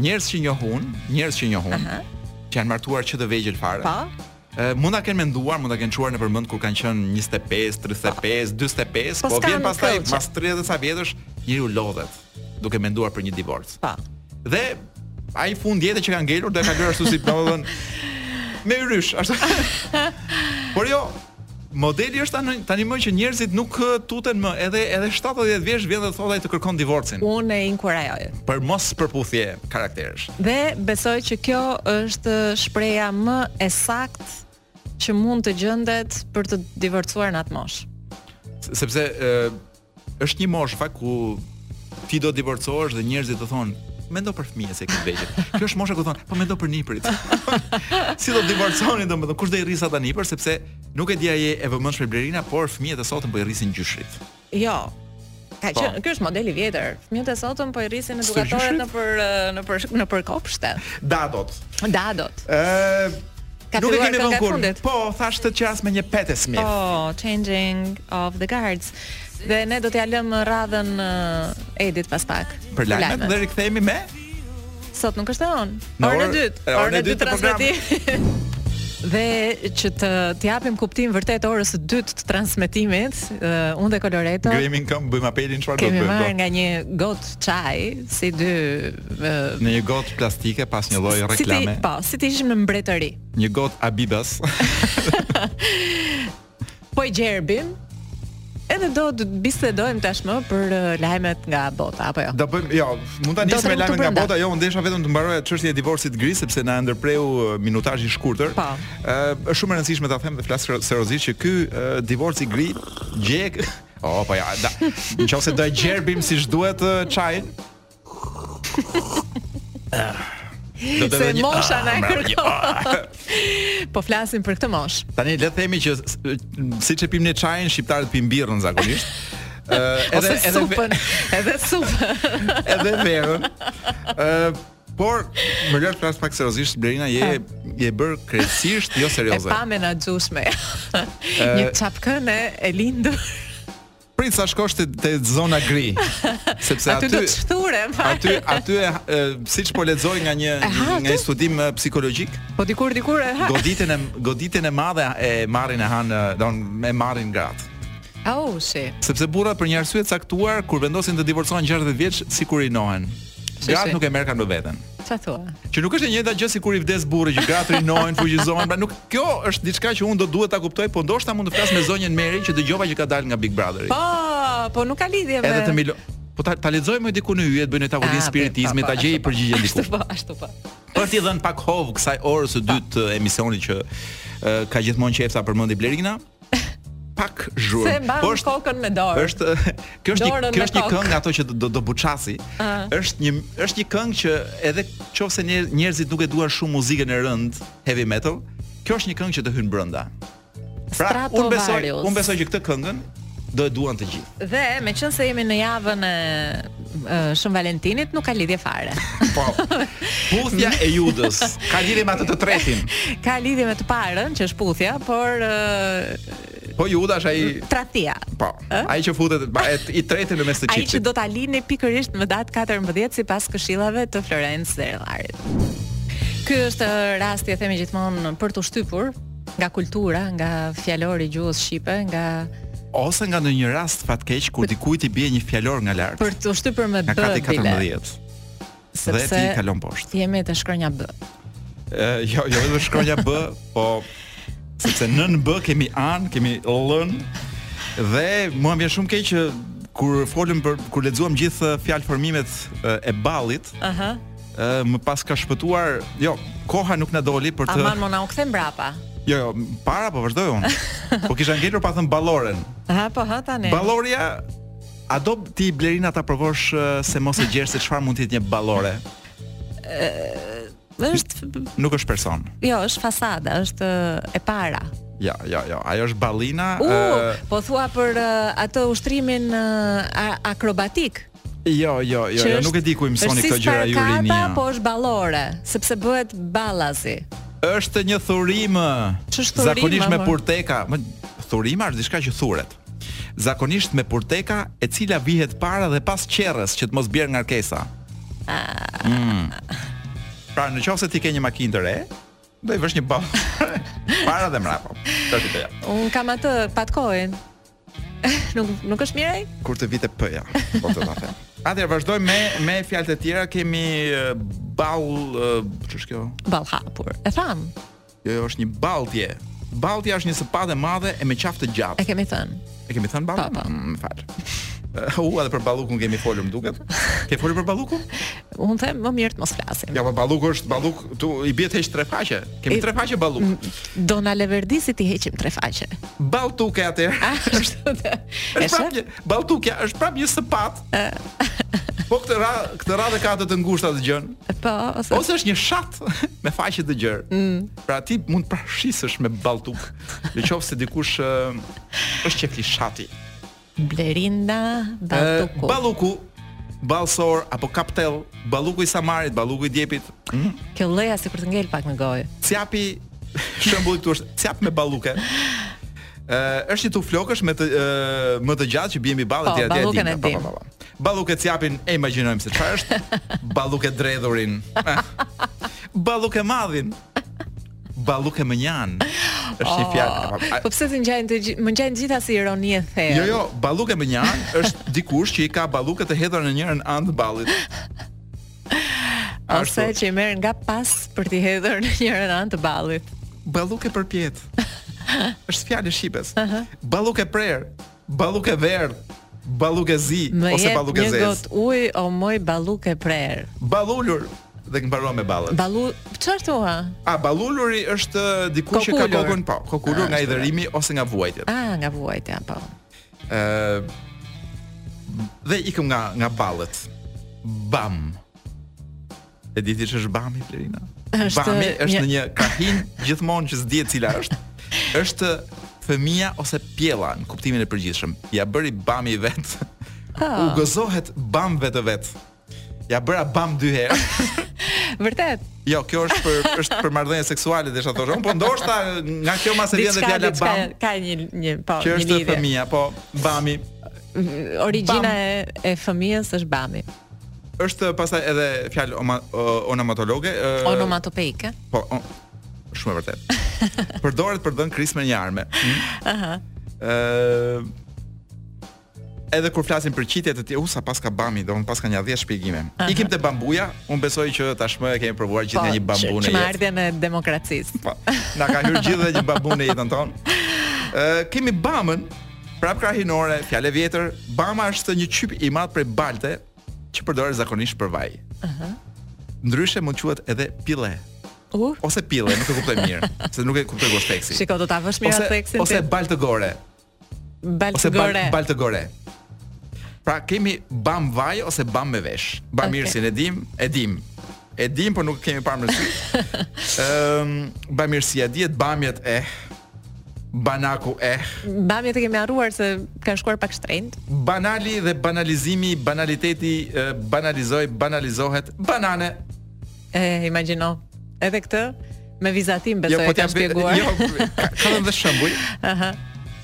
Njerëz që njoh unë, njerëz që njoh unë. Aha. Që janë martuar që të vegjël fare. Po. Ë mund ta kenë menduar, mund ta kenë çuar nëpër mend kur kanë qenë 25, 35, 45, po vjen pastaj pas 30 sa vjetësh, njeriu lodhet duke menduar për një divorc. Po. Dhe ai fund jete që ka ngelur do e kalojë ashtu si domethën me yrysh, ashtu. Por jo, Modeli është tani, tani më që njerëzit nuk tuten më, edhe edhe 70 vjeç vjen dhe thotë ai të kërkon divorcin. Unë e inkurajoj. Për mospërputhje karakteresh. Dhe besoj që kjo është shprehja më e saktë që mund të gjendet për të divorcuar në atë moshë. Sepse Është një moshë fakt ku ti do të divorcohesh dhe njerëzit të thonë mendo për fëmijët se ke të vegjël. Kjo është mosha ku thonë, po mendo për nipërit. si do të divorconi domethënë kush do i rrisë ata nipër sepse nuk e di a je e vëmendshme Blerina, por fëmijët e sotëm po i rrisin gjyshërit. Jo, Ka po. qenë, ky është model i vjetër. Fëmijët e sotëm po i rrisin edukatorët nëpër nëpër nëpër kopshte. Dadot. Dadot. Ë Ka nuk e keni vënë kurrë. Po, thashë të qas me një petes mirë. Po, changing of the guards. Dhe ne do t'ia lëmë radhën uh, Edit pas pak. Për lajmet dhe rikthehemi me Sot nuk është e hënë. Orën e dytë, orën e dytë të transmetimit. Dhe që t'i japim kuptim vërtet orës së dytë të transmetimit, uh, unë dhe Coloreto. Ngrihemi në këmbë bëjmë apelin çfarë do të bëjmë. Kemi marrë nga një gotë çaj, si dy uh, në një gotë plastike pa asnjë lloj reklame. Si ti, po, si të ishim në mbretëri. Një gotë Abibas. Po e gjerbim. Edhe do të bisedojmë tashmë për uh, lajmet nga bota apo jo. Do bëjmë, jo, mund ta nisim me lajmet nga bota, jo, desha vetëm të mbaroja çështjen e divorcit gri sepse na ndërpreu uh, minutazhi i shkurtër. Po. Ë, uh, është shumë e rëndësishme ta them dhe flas seriozisht që ky uh, divorci gri gjek. Oh, po ja, da. Nëse do e gjerbim siç duhet çajin, Do të vjen mosha na kërkon. Po flasim për këtë moshë. Tani le të themi që siç e pimë ne çajin shqiptarët pinë birrën zakonisht. Ëh, edhe edhe supën, edhe supën. Edhe verën. Ëh, por më lër të flas pak seriozisht Blerina je je bërë krejtësisht joserioze. E pamenaxhueshme. Një çapkëne e lindur. Prit sa shkosh te, te zona gri. Sepse aty do të shthurem. Aty aty e, siç po lexoj nga një Aha, nga një studim psikologjik. Po dikur dikur e ha. Goditjen e goditjen e madhe e marrin e hanë, e marrin gratë. Au, oh, si. Sepse burrat për një arsye të caktuar kur vendosin të divorcohen 60 vjeç, sikur rinohen. Gratë nuk e marrkan më veten. Ç'a thua? Që nuk është e njëjta gjë sikur i vdes burri që gratë rinohen, fuqizohen, pra nuk kjo është diçka që unë do duhet ta kuptoj, po ndoshta mund të flas me zonjën Meri që dëgjova që ka dalë nga Big Brother. Po, po nuk ka lidhje me. Edhe të milo. Po ta, ta lexojmë diku në yjet, bëjmë tavolinë ah, spiritizmin, ta gjej përgjigjen diku. Ashtu po, ashtu po. Për t'i dhënë pak hov kësaj orës së dytë të emisionit që ka gjithmonë qejf ta përmendi Blerina. pak zhurmë. Se mbajmë kokën me dorë. Është kjo është një kjo është një këngë ato që do do buçasi. Uh. Është një është një këngë që edhe qoftë se njerëzit nuk e duan shumë muzikën e rëndë heavy metal, kjo është një këngë që të hyn brenda. Pra, unë besoj, unë besoj që këtë këngën do e duan të gjithë. Dhe meqenëse jemi në javën e Shën Valentinit nuk ka lidhje fare. Po. Puthja e Judës ka lidhje me atë të tretin. Ka lidhje me të parën, që është puthja, por Po Juda është ai tradhtia. Po. Ai që futet i treti në mes të çiftit. Ai që do ta lini pikërisht me datë 14 sipas këshillave të Florence Zerlarit. Ky është rasti, e themi gjithmonë për t'u shtypur, nga kultura, nga fjalori i gjuhës shqipe, nga ose nga ndonjë rast fatkeq kur dikujt i bie një fjalor nga lart. Për t'u shtypur me B. Nga kati 14. Sepse dhe ti kalon poshtë. Jemi te shkronja B. Ë, jo, jo, vetëm shkronja B, po sepse në B kemi an, kemi lën dhe mua më vjen shumë keq që kur folëm për kur lexuam gjithë fjalëformimet e ballit. Aha. Ë më paska shpëtuar, jo, koha nuk na doli për të Aman mo na u kthe mbrapa. Jo, jo, para po vazhdoj unë. Po kisha ngelur pa thënë balloren. Ha, po hajt tani. Ballorja A do ti Blerina ta provosh se mos e gjen se çfarë mund të jetë një ballore? Ëh, është nuk është person. Jo, është fasada, është e para. Jo, jo, jo. Ajo është ballina. Uh, uh, po thua për uh, atë ushtrimin uh, akrobatik. Jo, jo, jo, jo, nuk e di ku i mësoni këto gjëra ju rinia. Është po është ballore, sepse bëhet ballazi. Është një thurim. Zakonisht me purteka, më thurim është diçka që thuret. Zakonisht me purteka, e cila vihet para dhe pas qerres që të mos bjerë ngarkesa. Ah. Mm. Pra, në qoftë se ti ke një makinë të re, do i vësh një ballë. para dhe mbrapa. Tash i të jap. Unë kam atë patkoin. nuk nuk është mirë ai? Kur të vijë te P-ja, po të ta them. Atëherë vazhdojmë me me fjalët e tjera, kemi ball ç'është kjo? Ball hapur. E thamë. Jo, jo, është një baltje. Baltja është një sëpatë e madhe e me qafë të gjatë. E kemi thënë. E kemi thënë baltje? Po, po. Mm, më fal. Uh, edhe për ballukun kemi folur më duket. Ke folur për ballukun? Unë them më mirë të mos flasim. Ja, po balluku është balluk, ty i bie të heq tre faqe. Kemi tre faqe balluk. Mm, do na leverdiste t'i heqim tre faqe. Balltuke atë. Ashtu të. Është prapë balltuke, është prapë një sëpatë. Po këtë ra, këtë radhë ka teh të ngushtë të gjën. Po, ose ose është një shat me faqe të gjerë. Mm. Pra ti mund të prashisësh me balltuk. Në qoftë se dikush është qejfli shati. Blerina Balluku. Balluku, Ballësor apo Kaptell, Balluku i Samarit, Balluku i Djepit. Mm? Kjo ll-ja sikur të ngel pak në gojë. Cjapi shembulli këtu është cjap me balluke. Ë është tufë flokësh me të më të gjatë që bie mbi ballë po, etj etj. Po, po, po, po. Ballukecjapin e imagjinojmë se çfarë është. Ballukedredhurin. Ballukemadhin. Ballukemënjanë. Është një oh. fjalë. Po pse të ngjajnë të gjithë, më ngjajnë gjitha si ironi e thellë. Jo, jo, ballukemënjanë është dikush që i ka balluket e hedhur në njërin anë të ballit. Ose që i merr nga pas për t'i hedhur në njërin anë të ballit. Ballukepërpjetë. është fjalë e shqipes. Uh -huh. Ballukeprerë. Ballukeverdhë, ballukezi ose ballukezezë. Më jep një gotë ujë o moj ballukeprerë. Ballulur dhe mbaruam me ballët. Ballu, çfarë thua? A balluluri është uh, dikush që ka Kokulur. kokën po, kokulur Ah, ashtu. nga hidhërimi ose nga vuajtjet. Ah, nga vuajtja po. Ë dhe ikëm nga nga ballët. Bam. E di ti ç'është Bami Blerina? Është Bami është një e ka një gjithmonë që s'dihet cila është. Është fëmija ose pjella në kuptimin e përgjithshëm. Ia bëri Bami vetë. Ah. I gëzohet Bamit vetë vetë. Ia bëra Bam dy herë. Vërtet. Jo, kjo është për është për marrëdhënie seksuale desha të thosha. Po ndoshta nga kjo masë vjen dhe fjala Bam. Ka një një po një lidhje. Kjo është fëmija, po Bami. Origjina e e fëmijës është Bami. Është pastaj edhe fjalë onomatologe, onomatopeike. Po, on, shumë e vërtetë. Përdoret për të dhënë krismën e një arme. Aha. Ëh. Edhe kur flasim për qitje të tjera, u sa paska bami, do të paska një 10 shpjegime. Uh -huh. Ikim te bambuja, un besoj që tashmë e kemi provuar gjithë po, një bambu në jetë. Po, që me ardhjen e demokracisë. Po. Na ka hyrë gjithë një bambu në jetën tonë. Ëh, kemi bamën, Prap krahinore, fjalë e vjetër, bama është një qyp i madh prej balte që përdoret zakonisht për vaj. Ëh. Uh -huh. Ndryshe mund quhet edhe pile. Uh? Ose pile, nuk e kuptoj mirë, se nuk e kuptoj ku është theksi. Shiko, do ta vësh mirë atë theksin. Ose baltë gore. Baltë gore. Ose baltë gore. Pra kemi bam vaj ose bam me vesh. Okay. Bamirësin e dim, e dim. E dim, por nuk e kemi parë me sy. Ëm, um, bamirësia dihet, bamjet e eh. Banaku eh. Bamjet i kemi harruar se kanë shkuar pak shtrejtë. Banali dhe banalizimi, banaliteti, banalizoj, banalizohet, banane. E, imagino, edhe këtë, me vizatim besoj jo, po të shpjeguar. Jo, ka, ka dhe dhe shembuj. Aha.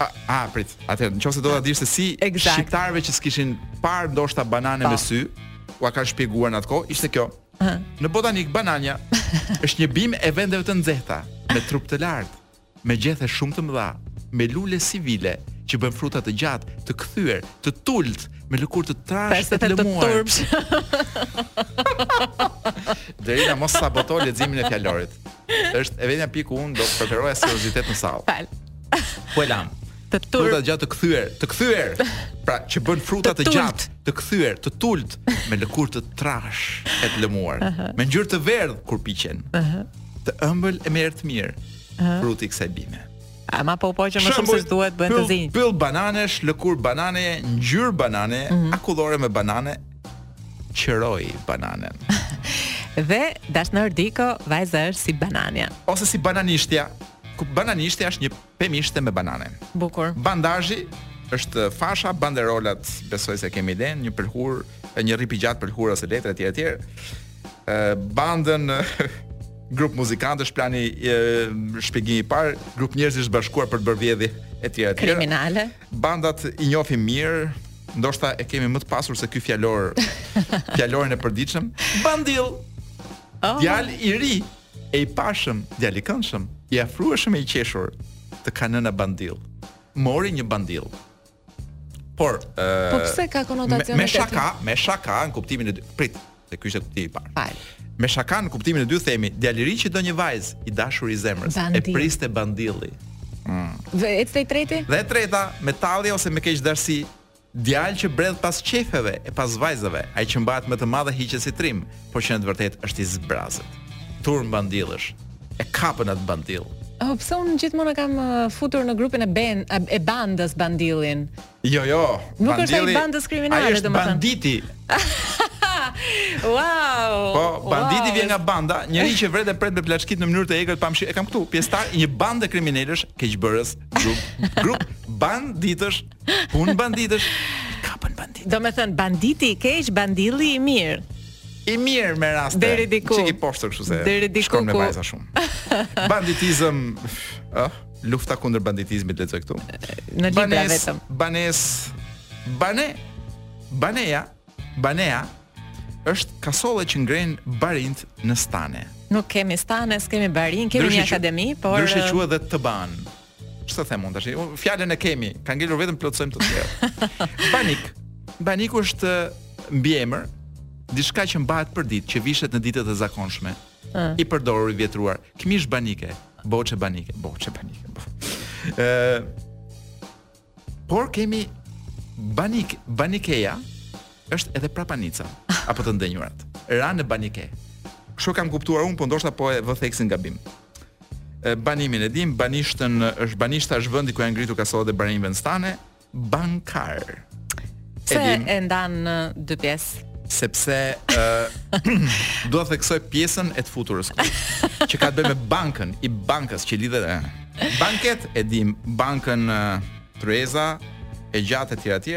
A, a prit, atëherë, në qoftë do ta dish se si exact. shqiptarëve që s'kishin parë ndoshta banane pa. me po. sy, ua ka shpjeguar në atë kohë, ishte kjo. Në botanikë banania është një bimë e vendeve të nxehta, me trup të lartë, me gjethe shumë të mëdha, me lule si vile, që bën fruta të gjatë, të kthyer, të tultë, me lëkurë të trashë e të lëmuar. Deri na mos saboto leximin e fjalorit. Është e vetmja pikë ku unë do të preferoja seriozitet në sallë. Fal. Po e lamë. Të turp. Fruta të gjatë të kthyer, të kthyer. Pra, që bën fruta të, të gjatë, të kthyer, të tultë, me lëkurë të trashë e të lëmuar, uh -huh. me ngjyrë të verdhë kur piqen. Uh -huh. Të ëmbël e me erë të mirë. Uh -huh. Fruti i kësaj bime. Ama po u poq më shumë se duhet bën të zinj. Pyll bananesh, lëkurë banane, ngjyrë banane, mm -hmm. akullore me banane, qëroj bananen. Dhe dash në rdiko, vajzë është si banania. Ose si bananishtja, ku bananishtja është një pemishte me banane. Bukur. Bandazhi është fasha, banderolat, besoj se e kemi idenë, një pëlhurë, një rrip i gjatë pëlhure ose letre etj etj. Bandën grup muzikantësh plani e, shpjegimi i parë, grup njerëzish të bashkuar për të bërë vjedhje etj etj. Kriminale. Bandat i njohim mirë, ndoshta e kemi më të pasur se ky fjalor, fjalorin e përditshëm. Bandill. Oh. Djalë i ri, e i pashëm, djalë i këndshëm, i afrueshëm e i qeshur, të ka nëna bandill. Mori një bandill. Por, ë uh, Po pse ka konotacion me, me shaka, me shaka në kuptimin e dy. Prit, se ky ishte kuptimi i parë. Fal. Me shaka në kuptimin e dy themi, djalë i ri që do një vajzë i dashur i zemrës, Bandill. E priste bandilli. Mm. Dhe i treti? Dhe e treta, me tallje ose me keqdashësi, djalë që bredh pas qejfeve e pas vajzave, ai që mbahet me të madh e hiqet si trim, por që në të vërtetë është i zbrazët. Turmë bandillësh. E kapën atë bandill. Oh, pse unë gjithmonë e kam uh, futur në grupin e ben, e bandës bandillin. Jo, jo. Nuk bandilli, është ai i bandës kriminale, domethënë. Ai është banditi. wow. Po, banditi wow. vjen nga banda, njeri që vret e pret e plaçkit në mënyrë të egër, të pamëshi, e kam këtu, pjesëtar i një bande kriminelësh, keqbërës, grup, grup banditësh Punë banditësh. Kapën banditët. Domethënë, banditi i keq, bandilli i mirë. I mirë me raste. Deri diku. Çikë i poshtër kështu se. Deri diku. Shkon me vajza shumë. Banditizëm, ë, ah, lufta kundër banditizmit lexoj këtu. Në libra vetëm. Banes, banë, banëja, banëja është kasolle që ngrenë barinjtë në stane. Nuk kemi stane, s'kemi barinj, kemi një akademi, por Ndryshe quhet edhe tëbanë. Ç'të them unë tash? Fjalën e kemi, ka ngelur vetëm të plotësojmë të tjerat. Banik. Baniku është mbiemër diçka që mbahet përditë, që vishet në ditët e zakonshme. Uh. I përdorur i vjetruar. Këmishë banike, bohçe banike, bohçe banike. Ë Por kemi Banik, Banikeja është edhe prapanica apo të ndenjurat. Ra në Banike. Kështu kam kuptuar unë, po ndoshta po e vë theksin gabim. Banimin e dim, banishtën është banishta është vendi ku janë ngritur kasollet e barinjve në stane, bankar. Pse e ndan në dy pjesë? sepse uh, dua të theksoj pjesën e të futurës që ka të bëjë me bankën i bankës që lidhet e banket e dim bankën uh, Tryeza e gjatë etj etj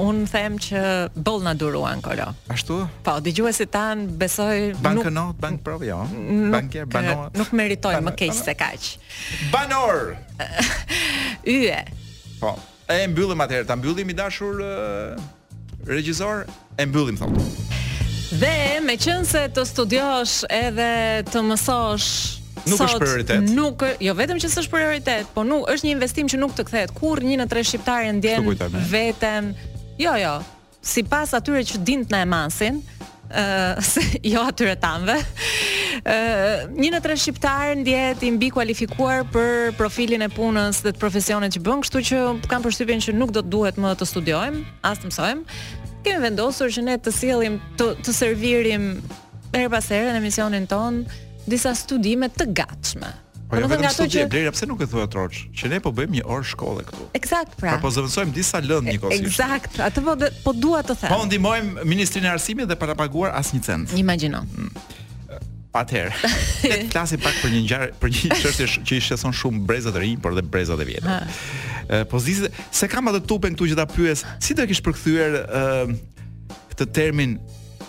Unë them që boll na duruan kolo. Ashtu? Po, dëgjuesit tanë besoj Bankënotë, bank prov jo. Bankier banor. Nuk meritojnë më keq se kaq. Banor. Yje. Po. E mbyllim atëherë, ta mbyllim i dashur regjisor, e mbyllim thotë. Dhe meqenëse të studiosh edhe të mësosh Nuk është prioritet. Nuk, jo vetëm që s'është prioritet, po është një investim që nuk të kthehet kurrë një në tre shqiptarë ndjen veten. Jo, jo. sipas atyre që dinë të na e masin, ë se jo atyre tanëve. ë një në tre shqiptarë ndjehet i mbikualifikuar për profilin e punës dhe të profesionit që bën, kështu që kam përshtypjen që nuk do të duhet më të studiojmë, as të mësojmë. Kemi vendosur që ne të sjellim të, të servirim herë pas here në emisionin tonë disa studime të gatshme. Po ja vetëm ato që Blerja pse nuk e thua troç, që ne po bëjmë një orë shkolle këtu. Eksakt pra. Pra po zëvendësojmë disa lëndë njëkohësisht. Eksakt, atë po po dua të them. Po ndihmojmë Ministrinë e Arsimit dhe pa na paguar asnjë cent. Imagjino. Mm. Atëherë, le të flasim pak për një ngjarje, për një çështje që i shqetëson shumë brezat e rinj, por dhe brezat e vjetër. Ë, po s'e kam atë Tupen këtu që ta pyes, si do e kish përkthyer ë këtë termin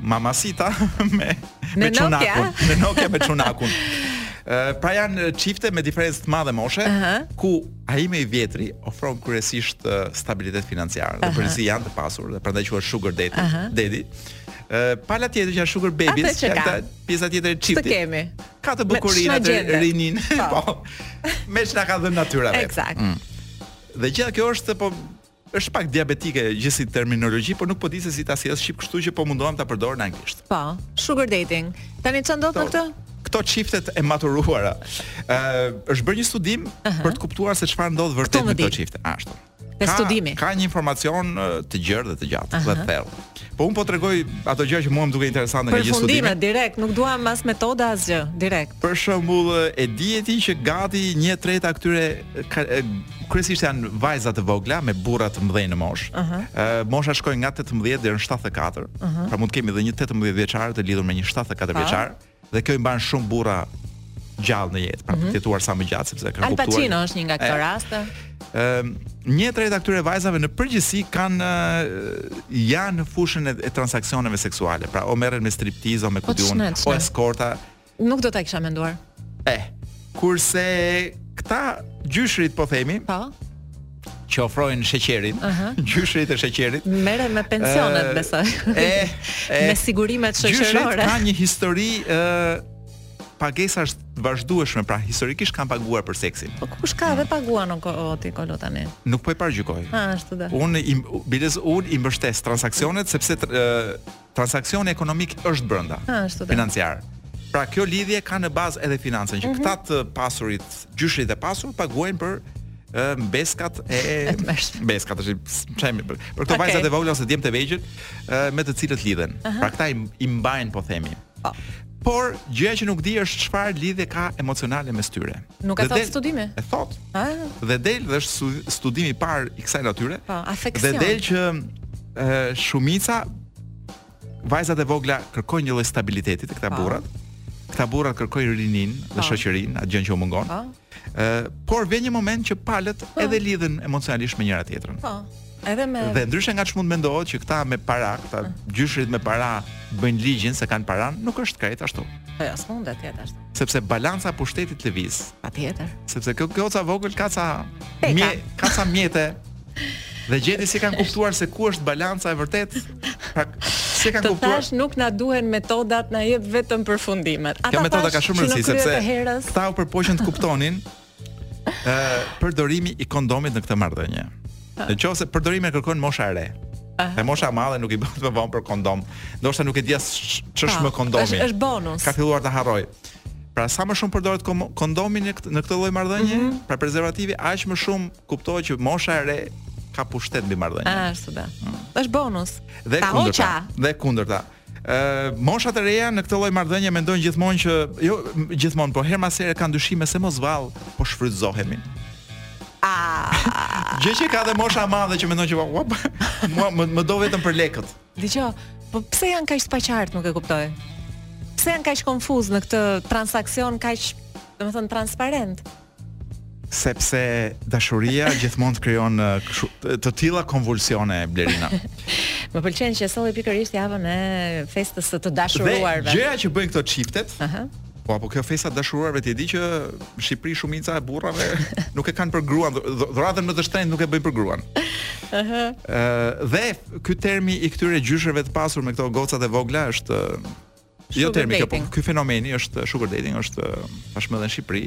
Mamasita me me çunakun, me Nokia me çunakun. pra janë çifte me diferencë të madhe moshe, uh -huh. ku ai më i vjetri ofron kryesisht stabilitet financiar, uh -huh. dhe përgjithësisht janë të pasur dhe prandaj quhet sugar daddy, uh -huh. daddy. Uh, pala tjetër që janë sugar babies, që janë pjesa tjetër e çiftit. Të kemi. Ka të bukurinë atë rininë, po. po. Me çka ka dhënë natyra vetë. Eksakt. Mm. Dhe gjithë kjo është po Është pak diabetike gjithsesi terminologji, por nuk po di se si ta sjell shqip, kështu që po mundohem ta përdor në anglisht. Po, sugar dating. Tani çfarë ndodh me këtë? këto çiftet e maturuara. Ë uh, është bërë një studim uh -huh. për të kuptuar se çfarë ndodh vërtet me këto çifte. Ashtu. Ka, studimi. Ka një informacion të gjerë dhe të gjatë, uh -huh. dhe thellë. Po unë po tregoj ato gjëra që mua më duken interesante nga gjithë studimi. Përfundime direkt, nuk duam as metoda asgjë, direkt. Për shembull, e di ti që gati 1/3 e këtyre kryesisht janë vajza të vogla me burra të mëdhenj në moshë. Ëh, uh -huh. mosha shkon nga 18 deri në 74. Uh -huh. Pra mund të kemi edhe një 18 vjeçar të lidhur me një 74 vjeçar. Uh -huh. Dhe kjo i mban shumë burra gjallë në jetë, pra mm -hmm. të jetuar sa më gjatë sepse kanë kuptuar. Al Pacino është një nga këto raste. Ëm, një e treta e këtyre vajzave në përgjithësi kanë janë në fushën e, e transaksioneve seksuale, pra o merren me striptiz, o me kudion, o eskorta. Nuk do ta kisha menduar. Eh, kurse këta gjyshrit po themi, po. që ofrojnë sheqerin, uh -huh. gjyshrit e sheqerit. Merren me pensionet, besoj. E, e, me sigurimet shoqërore. Gjyshrit ka një histori ë uh, pagesash të vazhdueshme, pra historikisht kanë paguar për seksin. Po kush ka dhe paguan o, o ti kolo tani? Nuk po i paragjykoj. Ha, ashtu da. Unë i biles unë i mbështes transaksionet sepse Transaksioni ekonomik është brenda. Financiar. Pra kjo lidhje ka në bazë edhe financën që këta të pasurit, gjyshrit e pasur paguajnë për mbeskat e mbeskat ta shajmë për për këto vajzat e vogla ose djemtë e vegjël me të cilët lidhen. Pra këta i mbajnë po themi. Po. Por gjëja që nuk di është çfarë lidhje ka emocionale mes tyre. Nuk e thotë studimi? E thotë. A? Dhe del dhe është studimi i parë i kësaj natyre. Po, afeksion. Dhe del që e, shumica vajzat e vogla kërkojnë një lloj stabiliteti te këta burrat. Këta burrat kërkojnë rininë dhe shoqërinë, atë gjë që u mungon. Ë, por vjen një moment që palët po. edhe lidhen emocionalisht me njëra tjetrën. Po. Edhe me Dhe ndryshe nga ç'mund mendohet që këta me para, këta gjyshrit me para bëjnë ligjin se kanë paranë, nuk është krejt ashtu. Po, ja, s'mund të jetë ashtu. Sepse balanca e pushtetit lëviz. Patjetër. Sepse kjo goca e vogël ka ca mje, ka ca mjete Dhe gjeti si kanë kuptuar se ku është balanca e vërtetë? Pra, si e kanë kuptuar. Të thashë nuk na duhen metodat, na jep vetëm përfundimet. Ata Kjo metoda ka shumë rëndësi sepse këta u përpoqën të kuptonin ë përdorimi i kondomit në këtë marrëdhënie. Në qoftë se përdorimin e kërkon mosha e re. E mosha e madhe nuk i bëhet më vonë për kondom. Ndoshta nuk e di as ç'është po, më kondomi. Është bonus. Ka filluar të harroj. Pra sa më shumë përdoret kondomi në këtë lloj marrëdhënie, mm -hmm. pra prezervativi aq më shumë Kuptohet që mosha e re ka pushtet mbi marrëdhënien. Ah, ashtu da. Mm. Është bonus. Dhe e kundërta. Hoqa. Dhe e kundërta. Ë uh, moshat e reja në këtë lloj marrëdhënie mendojnë gjithmonë që jo gjithmonë, por herë pas here kanë dyshime se mos vallë po shfrytëzohemi. Ah. Gjë që ka dhe mosha e madhe që mendon që po, mua më, më do vetëm për lekët. Dëgjo, po pse janë kaq të paqartë, nuk e kuptoj. Pse janë kaq konfuzë në këtë transaksion kaq, domethënë transparent? sepse dashuria gjithmonë të krijon të tilla konvulsione Blerina. Më pëlqen që e solle pikërisht javën e festës së të dashuruarve. Dhe gjëja që bëjnë këto çiftet, ëh, uh -huh. Po apo kjo festa e të dashuruarve ti e di që në Shqipëri shumica e burrave nuk e kanë për gruan, dhuratën më të shtrenjtë nuk e bëjnë për gruan. Ëh. Ëh dhe ky termi i këtyre gjyshërve të pasur me këto gocat e vogla është Jo termi kjo, po ky fenomeni është sugar dating, është tashmë edhe në Shqipëri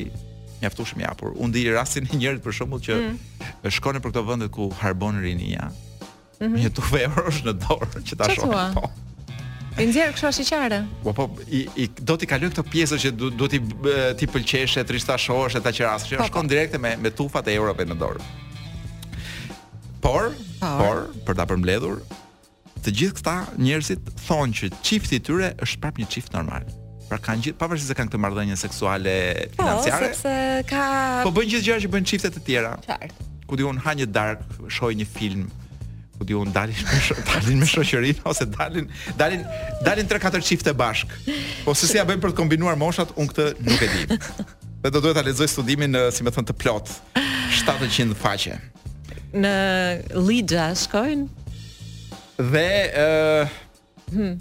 mjaftueshëm i përhapur. Unë di rastin e njërit për shembull që mm. shkon për këto vende ku harbon rinia. Mm -hmm. Një tufë eurosh në dorë që ta shohë. Po. I nxjerr kështu ashiqare. Po po, i, i do t'i kaloj këto pjesa që do do t'i ti pëlqesh, t'i, ta shohësh, ta qeras, që po, po. shkon direkt me me tufat e eurove në dorë. Por, por, por për ta përmbledhur, Të gjithë këta njerëzit thonë që çifti i tyre është prapë një çift normal. Pra kanë gjithë pavarësisht se kanë këtë marrëdhënie seksuale po, financiare. Po, sepse ka Po bëjnë gjithë gjërat që bëjnë çiftet e tjera. Qartë. Ku di un, hanë një dark, shohë një film, ku, po, di un dalin me sho, dalin me shoqërinë ose dalin dalin dalin 3-4 çifte bashk. Po se si ja bëjnë për të kombinuar moshat, un këtë nuk e di. Dhe do duhet ta lexoj studimin si me thënë të plot 700 faqe. Në Lija shkojnë. Dhe ë uh, hmm.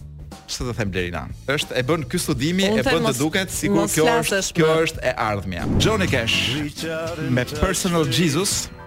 Ç'të të them Blerina? Është e bën ky studimi e bën të duket sikur kjo është kjo është e ardhmja. Johnny Cash me Personal Jesus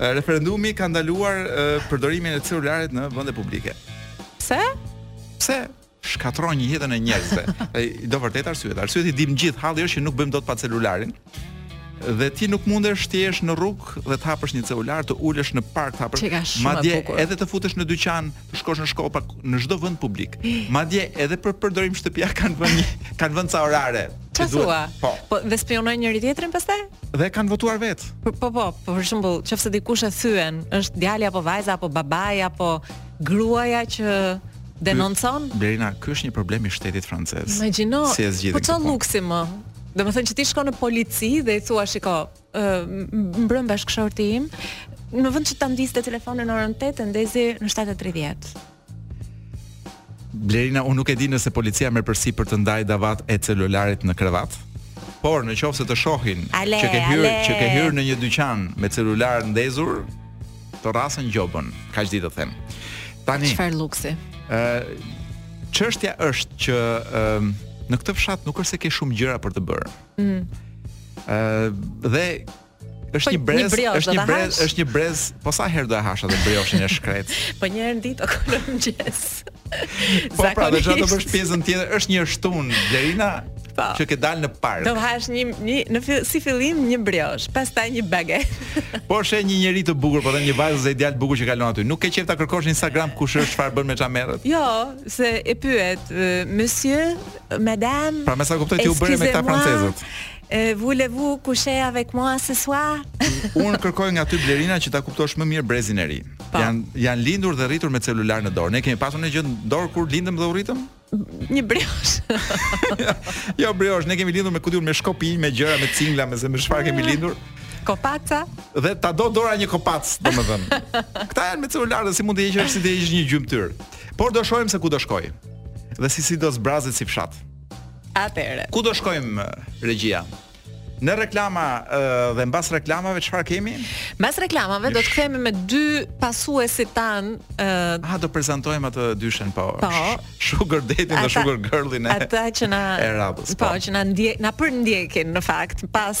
Referendumi ka ndaluar përdorimin e celularit në vende publike. Pse? Pse? Shkatërron jetën e njerëzve. A i do vërtet arsyet. Arsyet i dim gjithë. Halli është që nuk bëjmë dot pa celularin. Dhe ti nuk mundesh të jesh në rrugë dhe të hapësh një celular, të ulesh në park, të hapësh. Madje edhe të futesh në dyqan, shkosh në shkollë pra në çdo vend publik. Madje edhe për përdorim shtëpiak kanë vënë kanë vënë ca orare. Çfarë thua? Po, po dhe spionojnë njëri tjetrin pastaj? Dhe kanë votuar vet. Po po, po, po për shembull, nëse dikush e thyen, është djali apo vajza apo babai apo gruaja që denoncon? Blerina, ky është një problem i shtetit francez. Imagjino, si po çfarë luksi, mo. Domethënë që ti shkon në polici dhe i thua shiko, mbrëmë bashkëshorti im, në vend që ta ndizte telefonin në orën 8 e ndezi në 7:30. Blerina, unë nuk e di nëse policia merr përsipër për të ndarë davatë e celularit në krevat. Por në qoftë se të shohin ale, që ke hyrë që ke hyrë në një dyqan me celular ndezur, të rrasin gjobën, kaq di të them. Tani çfarë luksi? Ë çështja është që ë në këtë fshat nuk është se ke shumë gjëra për të bërë. Mm. Uh, dhe është po, një brez, është një brez, është një brez, po sa herë do e hash atë brioshin e shkret. po një herë në ditë apo në mëngjes. Po pra, ç'do të bësh pjesën tjetër, është e shtunë Blerina po. që ke dalë në park. Do hash një një në fill, si fillim një briosh, pastaj një baget. po sheh një njeri të bukur, po dhe një vajzë dhe djalë të bukur që kalon aty. Nuk ke qejf ta kërkosh në Instagram kush është, çfarë bën me çfarë merret? Jo, se e pyet, monsieur, Madame. Pra me sa kuptoj ti u bëre me këta francezët. Voulez-vous coucher avec moi ce soir? Unë kërkoj nga ty Blerina që ta kuptosh më mirë brezin e ri. Po. Jan janë lindur dhe rritur me celular në dorë. Ne kemi pasur një gjë në dorë kur lindëm dhe u rritëm? Një briosh. jo briosh, ne kemi lindur me kutinë me shkopinj, me gjëra, me cingla, me se me çfarë kemi lindur. Kopaca? Dhe ta do dora një kopac, domethënë. Këta janë me celular dhe si mund të heqësh si të heqësh një gjymtyrë. Por do shohim se ku do shkoj. Dhe si si do zbrazet si fshat. Atëherë. Ku do shkojmë regjia? Në reklama dhe mbas reklamave çfarë kemi? Mbas reklamave do të kthehemi me dy pasuesit tan. Uh, ah, do prezantojmë atë dyshen po. Po. Sugar Daddy dhe Sugar Girl-in e. Ata që na e radhës. Po, po, që na ndje, na përndjekin në fakt pas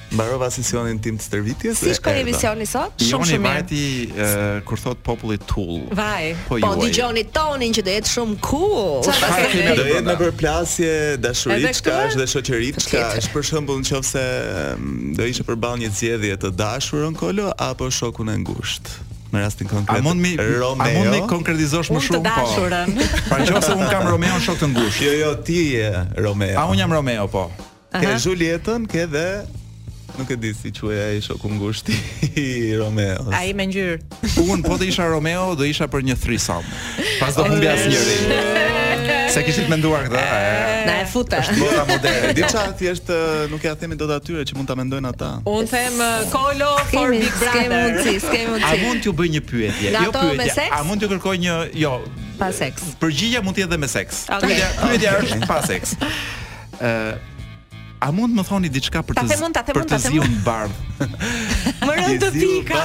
Mbarova sesionin tim të stërvitjes. Si shkoi emisioni sot? Shumë shumë mirë. Vajti kur thot populli tull. Vaj. Po, po dëgjoni tonin që do jetë shumë cool. Çfarë kemi do jetë një përplasje dashuri çka është dhe shoqëri çka është për shembull nëse mm, do ishe përballë një zgjedhje të dashurën Kolo apo shokun e ngushtë në rastin konkret. A mund mi Romeo? A mund mi konkretizosh më shumë po? Pra nëse un kam Romeo shok të ngushtë. Jo, jo, ti je Romeo. A un jam Romeo po. Ke Julietën, ke dhe Nuk e di si quaj ai shoku ngushtë i Romeos. Ai me ngjyrë. Un po të isha Romeo do isha për një threesome. Pra s'do humbja asnjëri. S'e kishit menduar këtë? Na e futa. Është bota moderne. Di ça thjesht nuk ja themi dot atyre që mund ta mendojnë ata. Un them Kolo for Big Brother. Kemi mundsi, kemi mundsi. A mund t'ju bëj një pyetje? Jo pyetje. A mund t'ju kërkoj një, jo, pa seks. Përgjigja mund të jetë edhe me seks. Pyetja, pyetja është pa seks. A mund të më thoni diçka për të zi, për të ziun bardh? Më rëntë pika.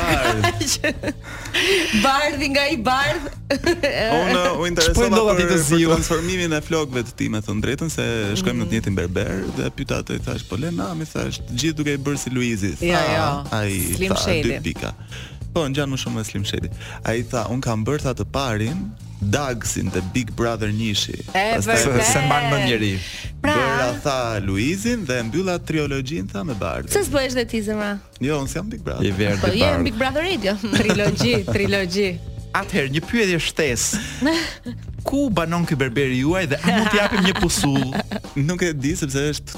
Bardhi nga i bardh. Unë uh, u interesova për, të për transformimin e flokëve të tij, me thënë të drejtën se shkojmë në të njëjtin berber dhe e pyeta atë i thash, "Po le nam, i thash, të gjithë duke i bërë si Luizi." Tha, ja, ja. Ai tha dy pika. Po, ngjan më shumë me Slim Shady. Ai tha, "Un kam bërë tha të parin, Dagsin te Big Brother njishi. E vërtet. S'e mban mend njeri. Pra, Bëra tha Luizin dhe mbylla trilogjinë tha me Bardhin. Pse s'bëhesh dhe ti zemra? Jo, unë jam Big Brother. I verdhë po, i bardhë. Po jam Big Brother Radio. Trilogji, trilogji. Atëherë një pyetje shtesë. Ku banon ky berberi juaj dhe a mund t'i japim një pusull? Nuk e di sepse është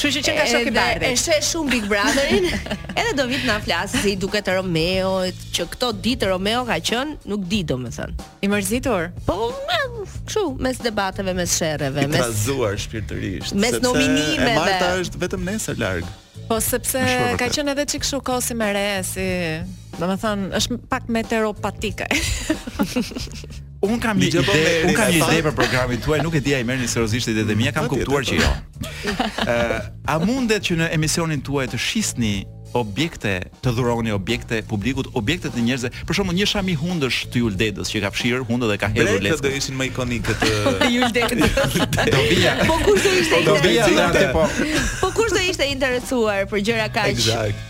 Kështu që qenka shok i Bardhit. Edhe e sheh shumë Big Brotherin, edhe do vi të na flas si i duket Romeo, që këto ditë Romeo ka qen, nuk di domethën. I mërzitur. Po, me, kështu, mes debateve, mes sherreve, mes trazuar shpirtërisht. Mes nominimeve. E marta është vetëm nesër larg. Po sepse ka qenë edhe çik kështu koha si me re, shi, domethën është pak meteoropatik ai. Un kam një ide, un kam një ide për programin tuaj, nuk e di a i merrni seriozisht idetë e mia, kam kuptuar që jo. Ë, a mundet që në emisionin tuaj të shisni objekte, të dhuroni objekte publikut, objekte të njerëzve. Për shembull, një shami hundësh të Jul Dedës që ka fshirë hundët dhe ka hedhur lekë. Këto do ishin më ikonike të Jul Dedës. Do bija. Po kush do ishte interesuar? Do bija atë po. Po kush do ishte interesuar për gjëra kaq? Exact.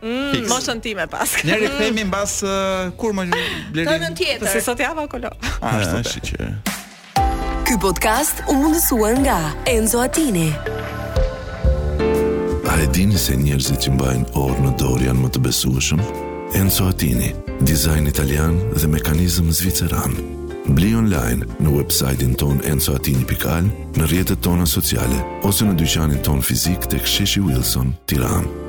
Mm, moshën time pas. Ne rikthehemi mbas uh, kur më blerim. Tënën tjetër. Se sot java kolo. Ah, ashtu është që. Ky podcast u mundësua nga Enzo Attini. A e dini se njerëzit që mbajnë orë në dorë janë më të besueshëm? Enzo Attini, dizajn italian dhe mekanizëm zviceran. Bli online në website-in tonë enzoatini.al në rrjetet tona sociale ose në dyqanin tonë fizik tek Sheshi Wilson, Tiranë.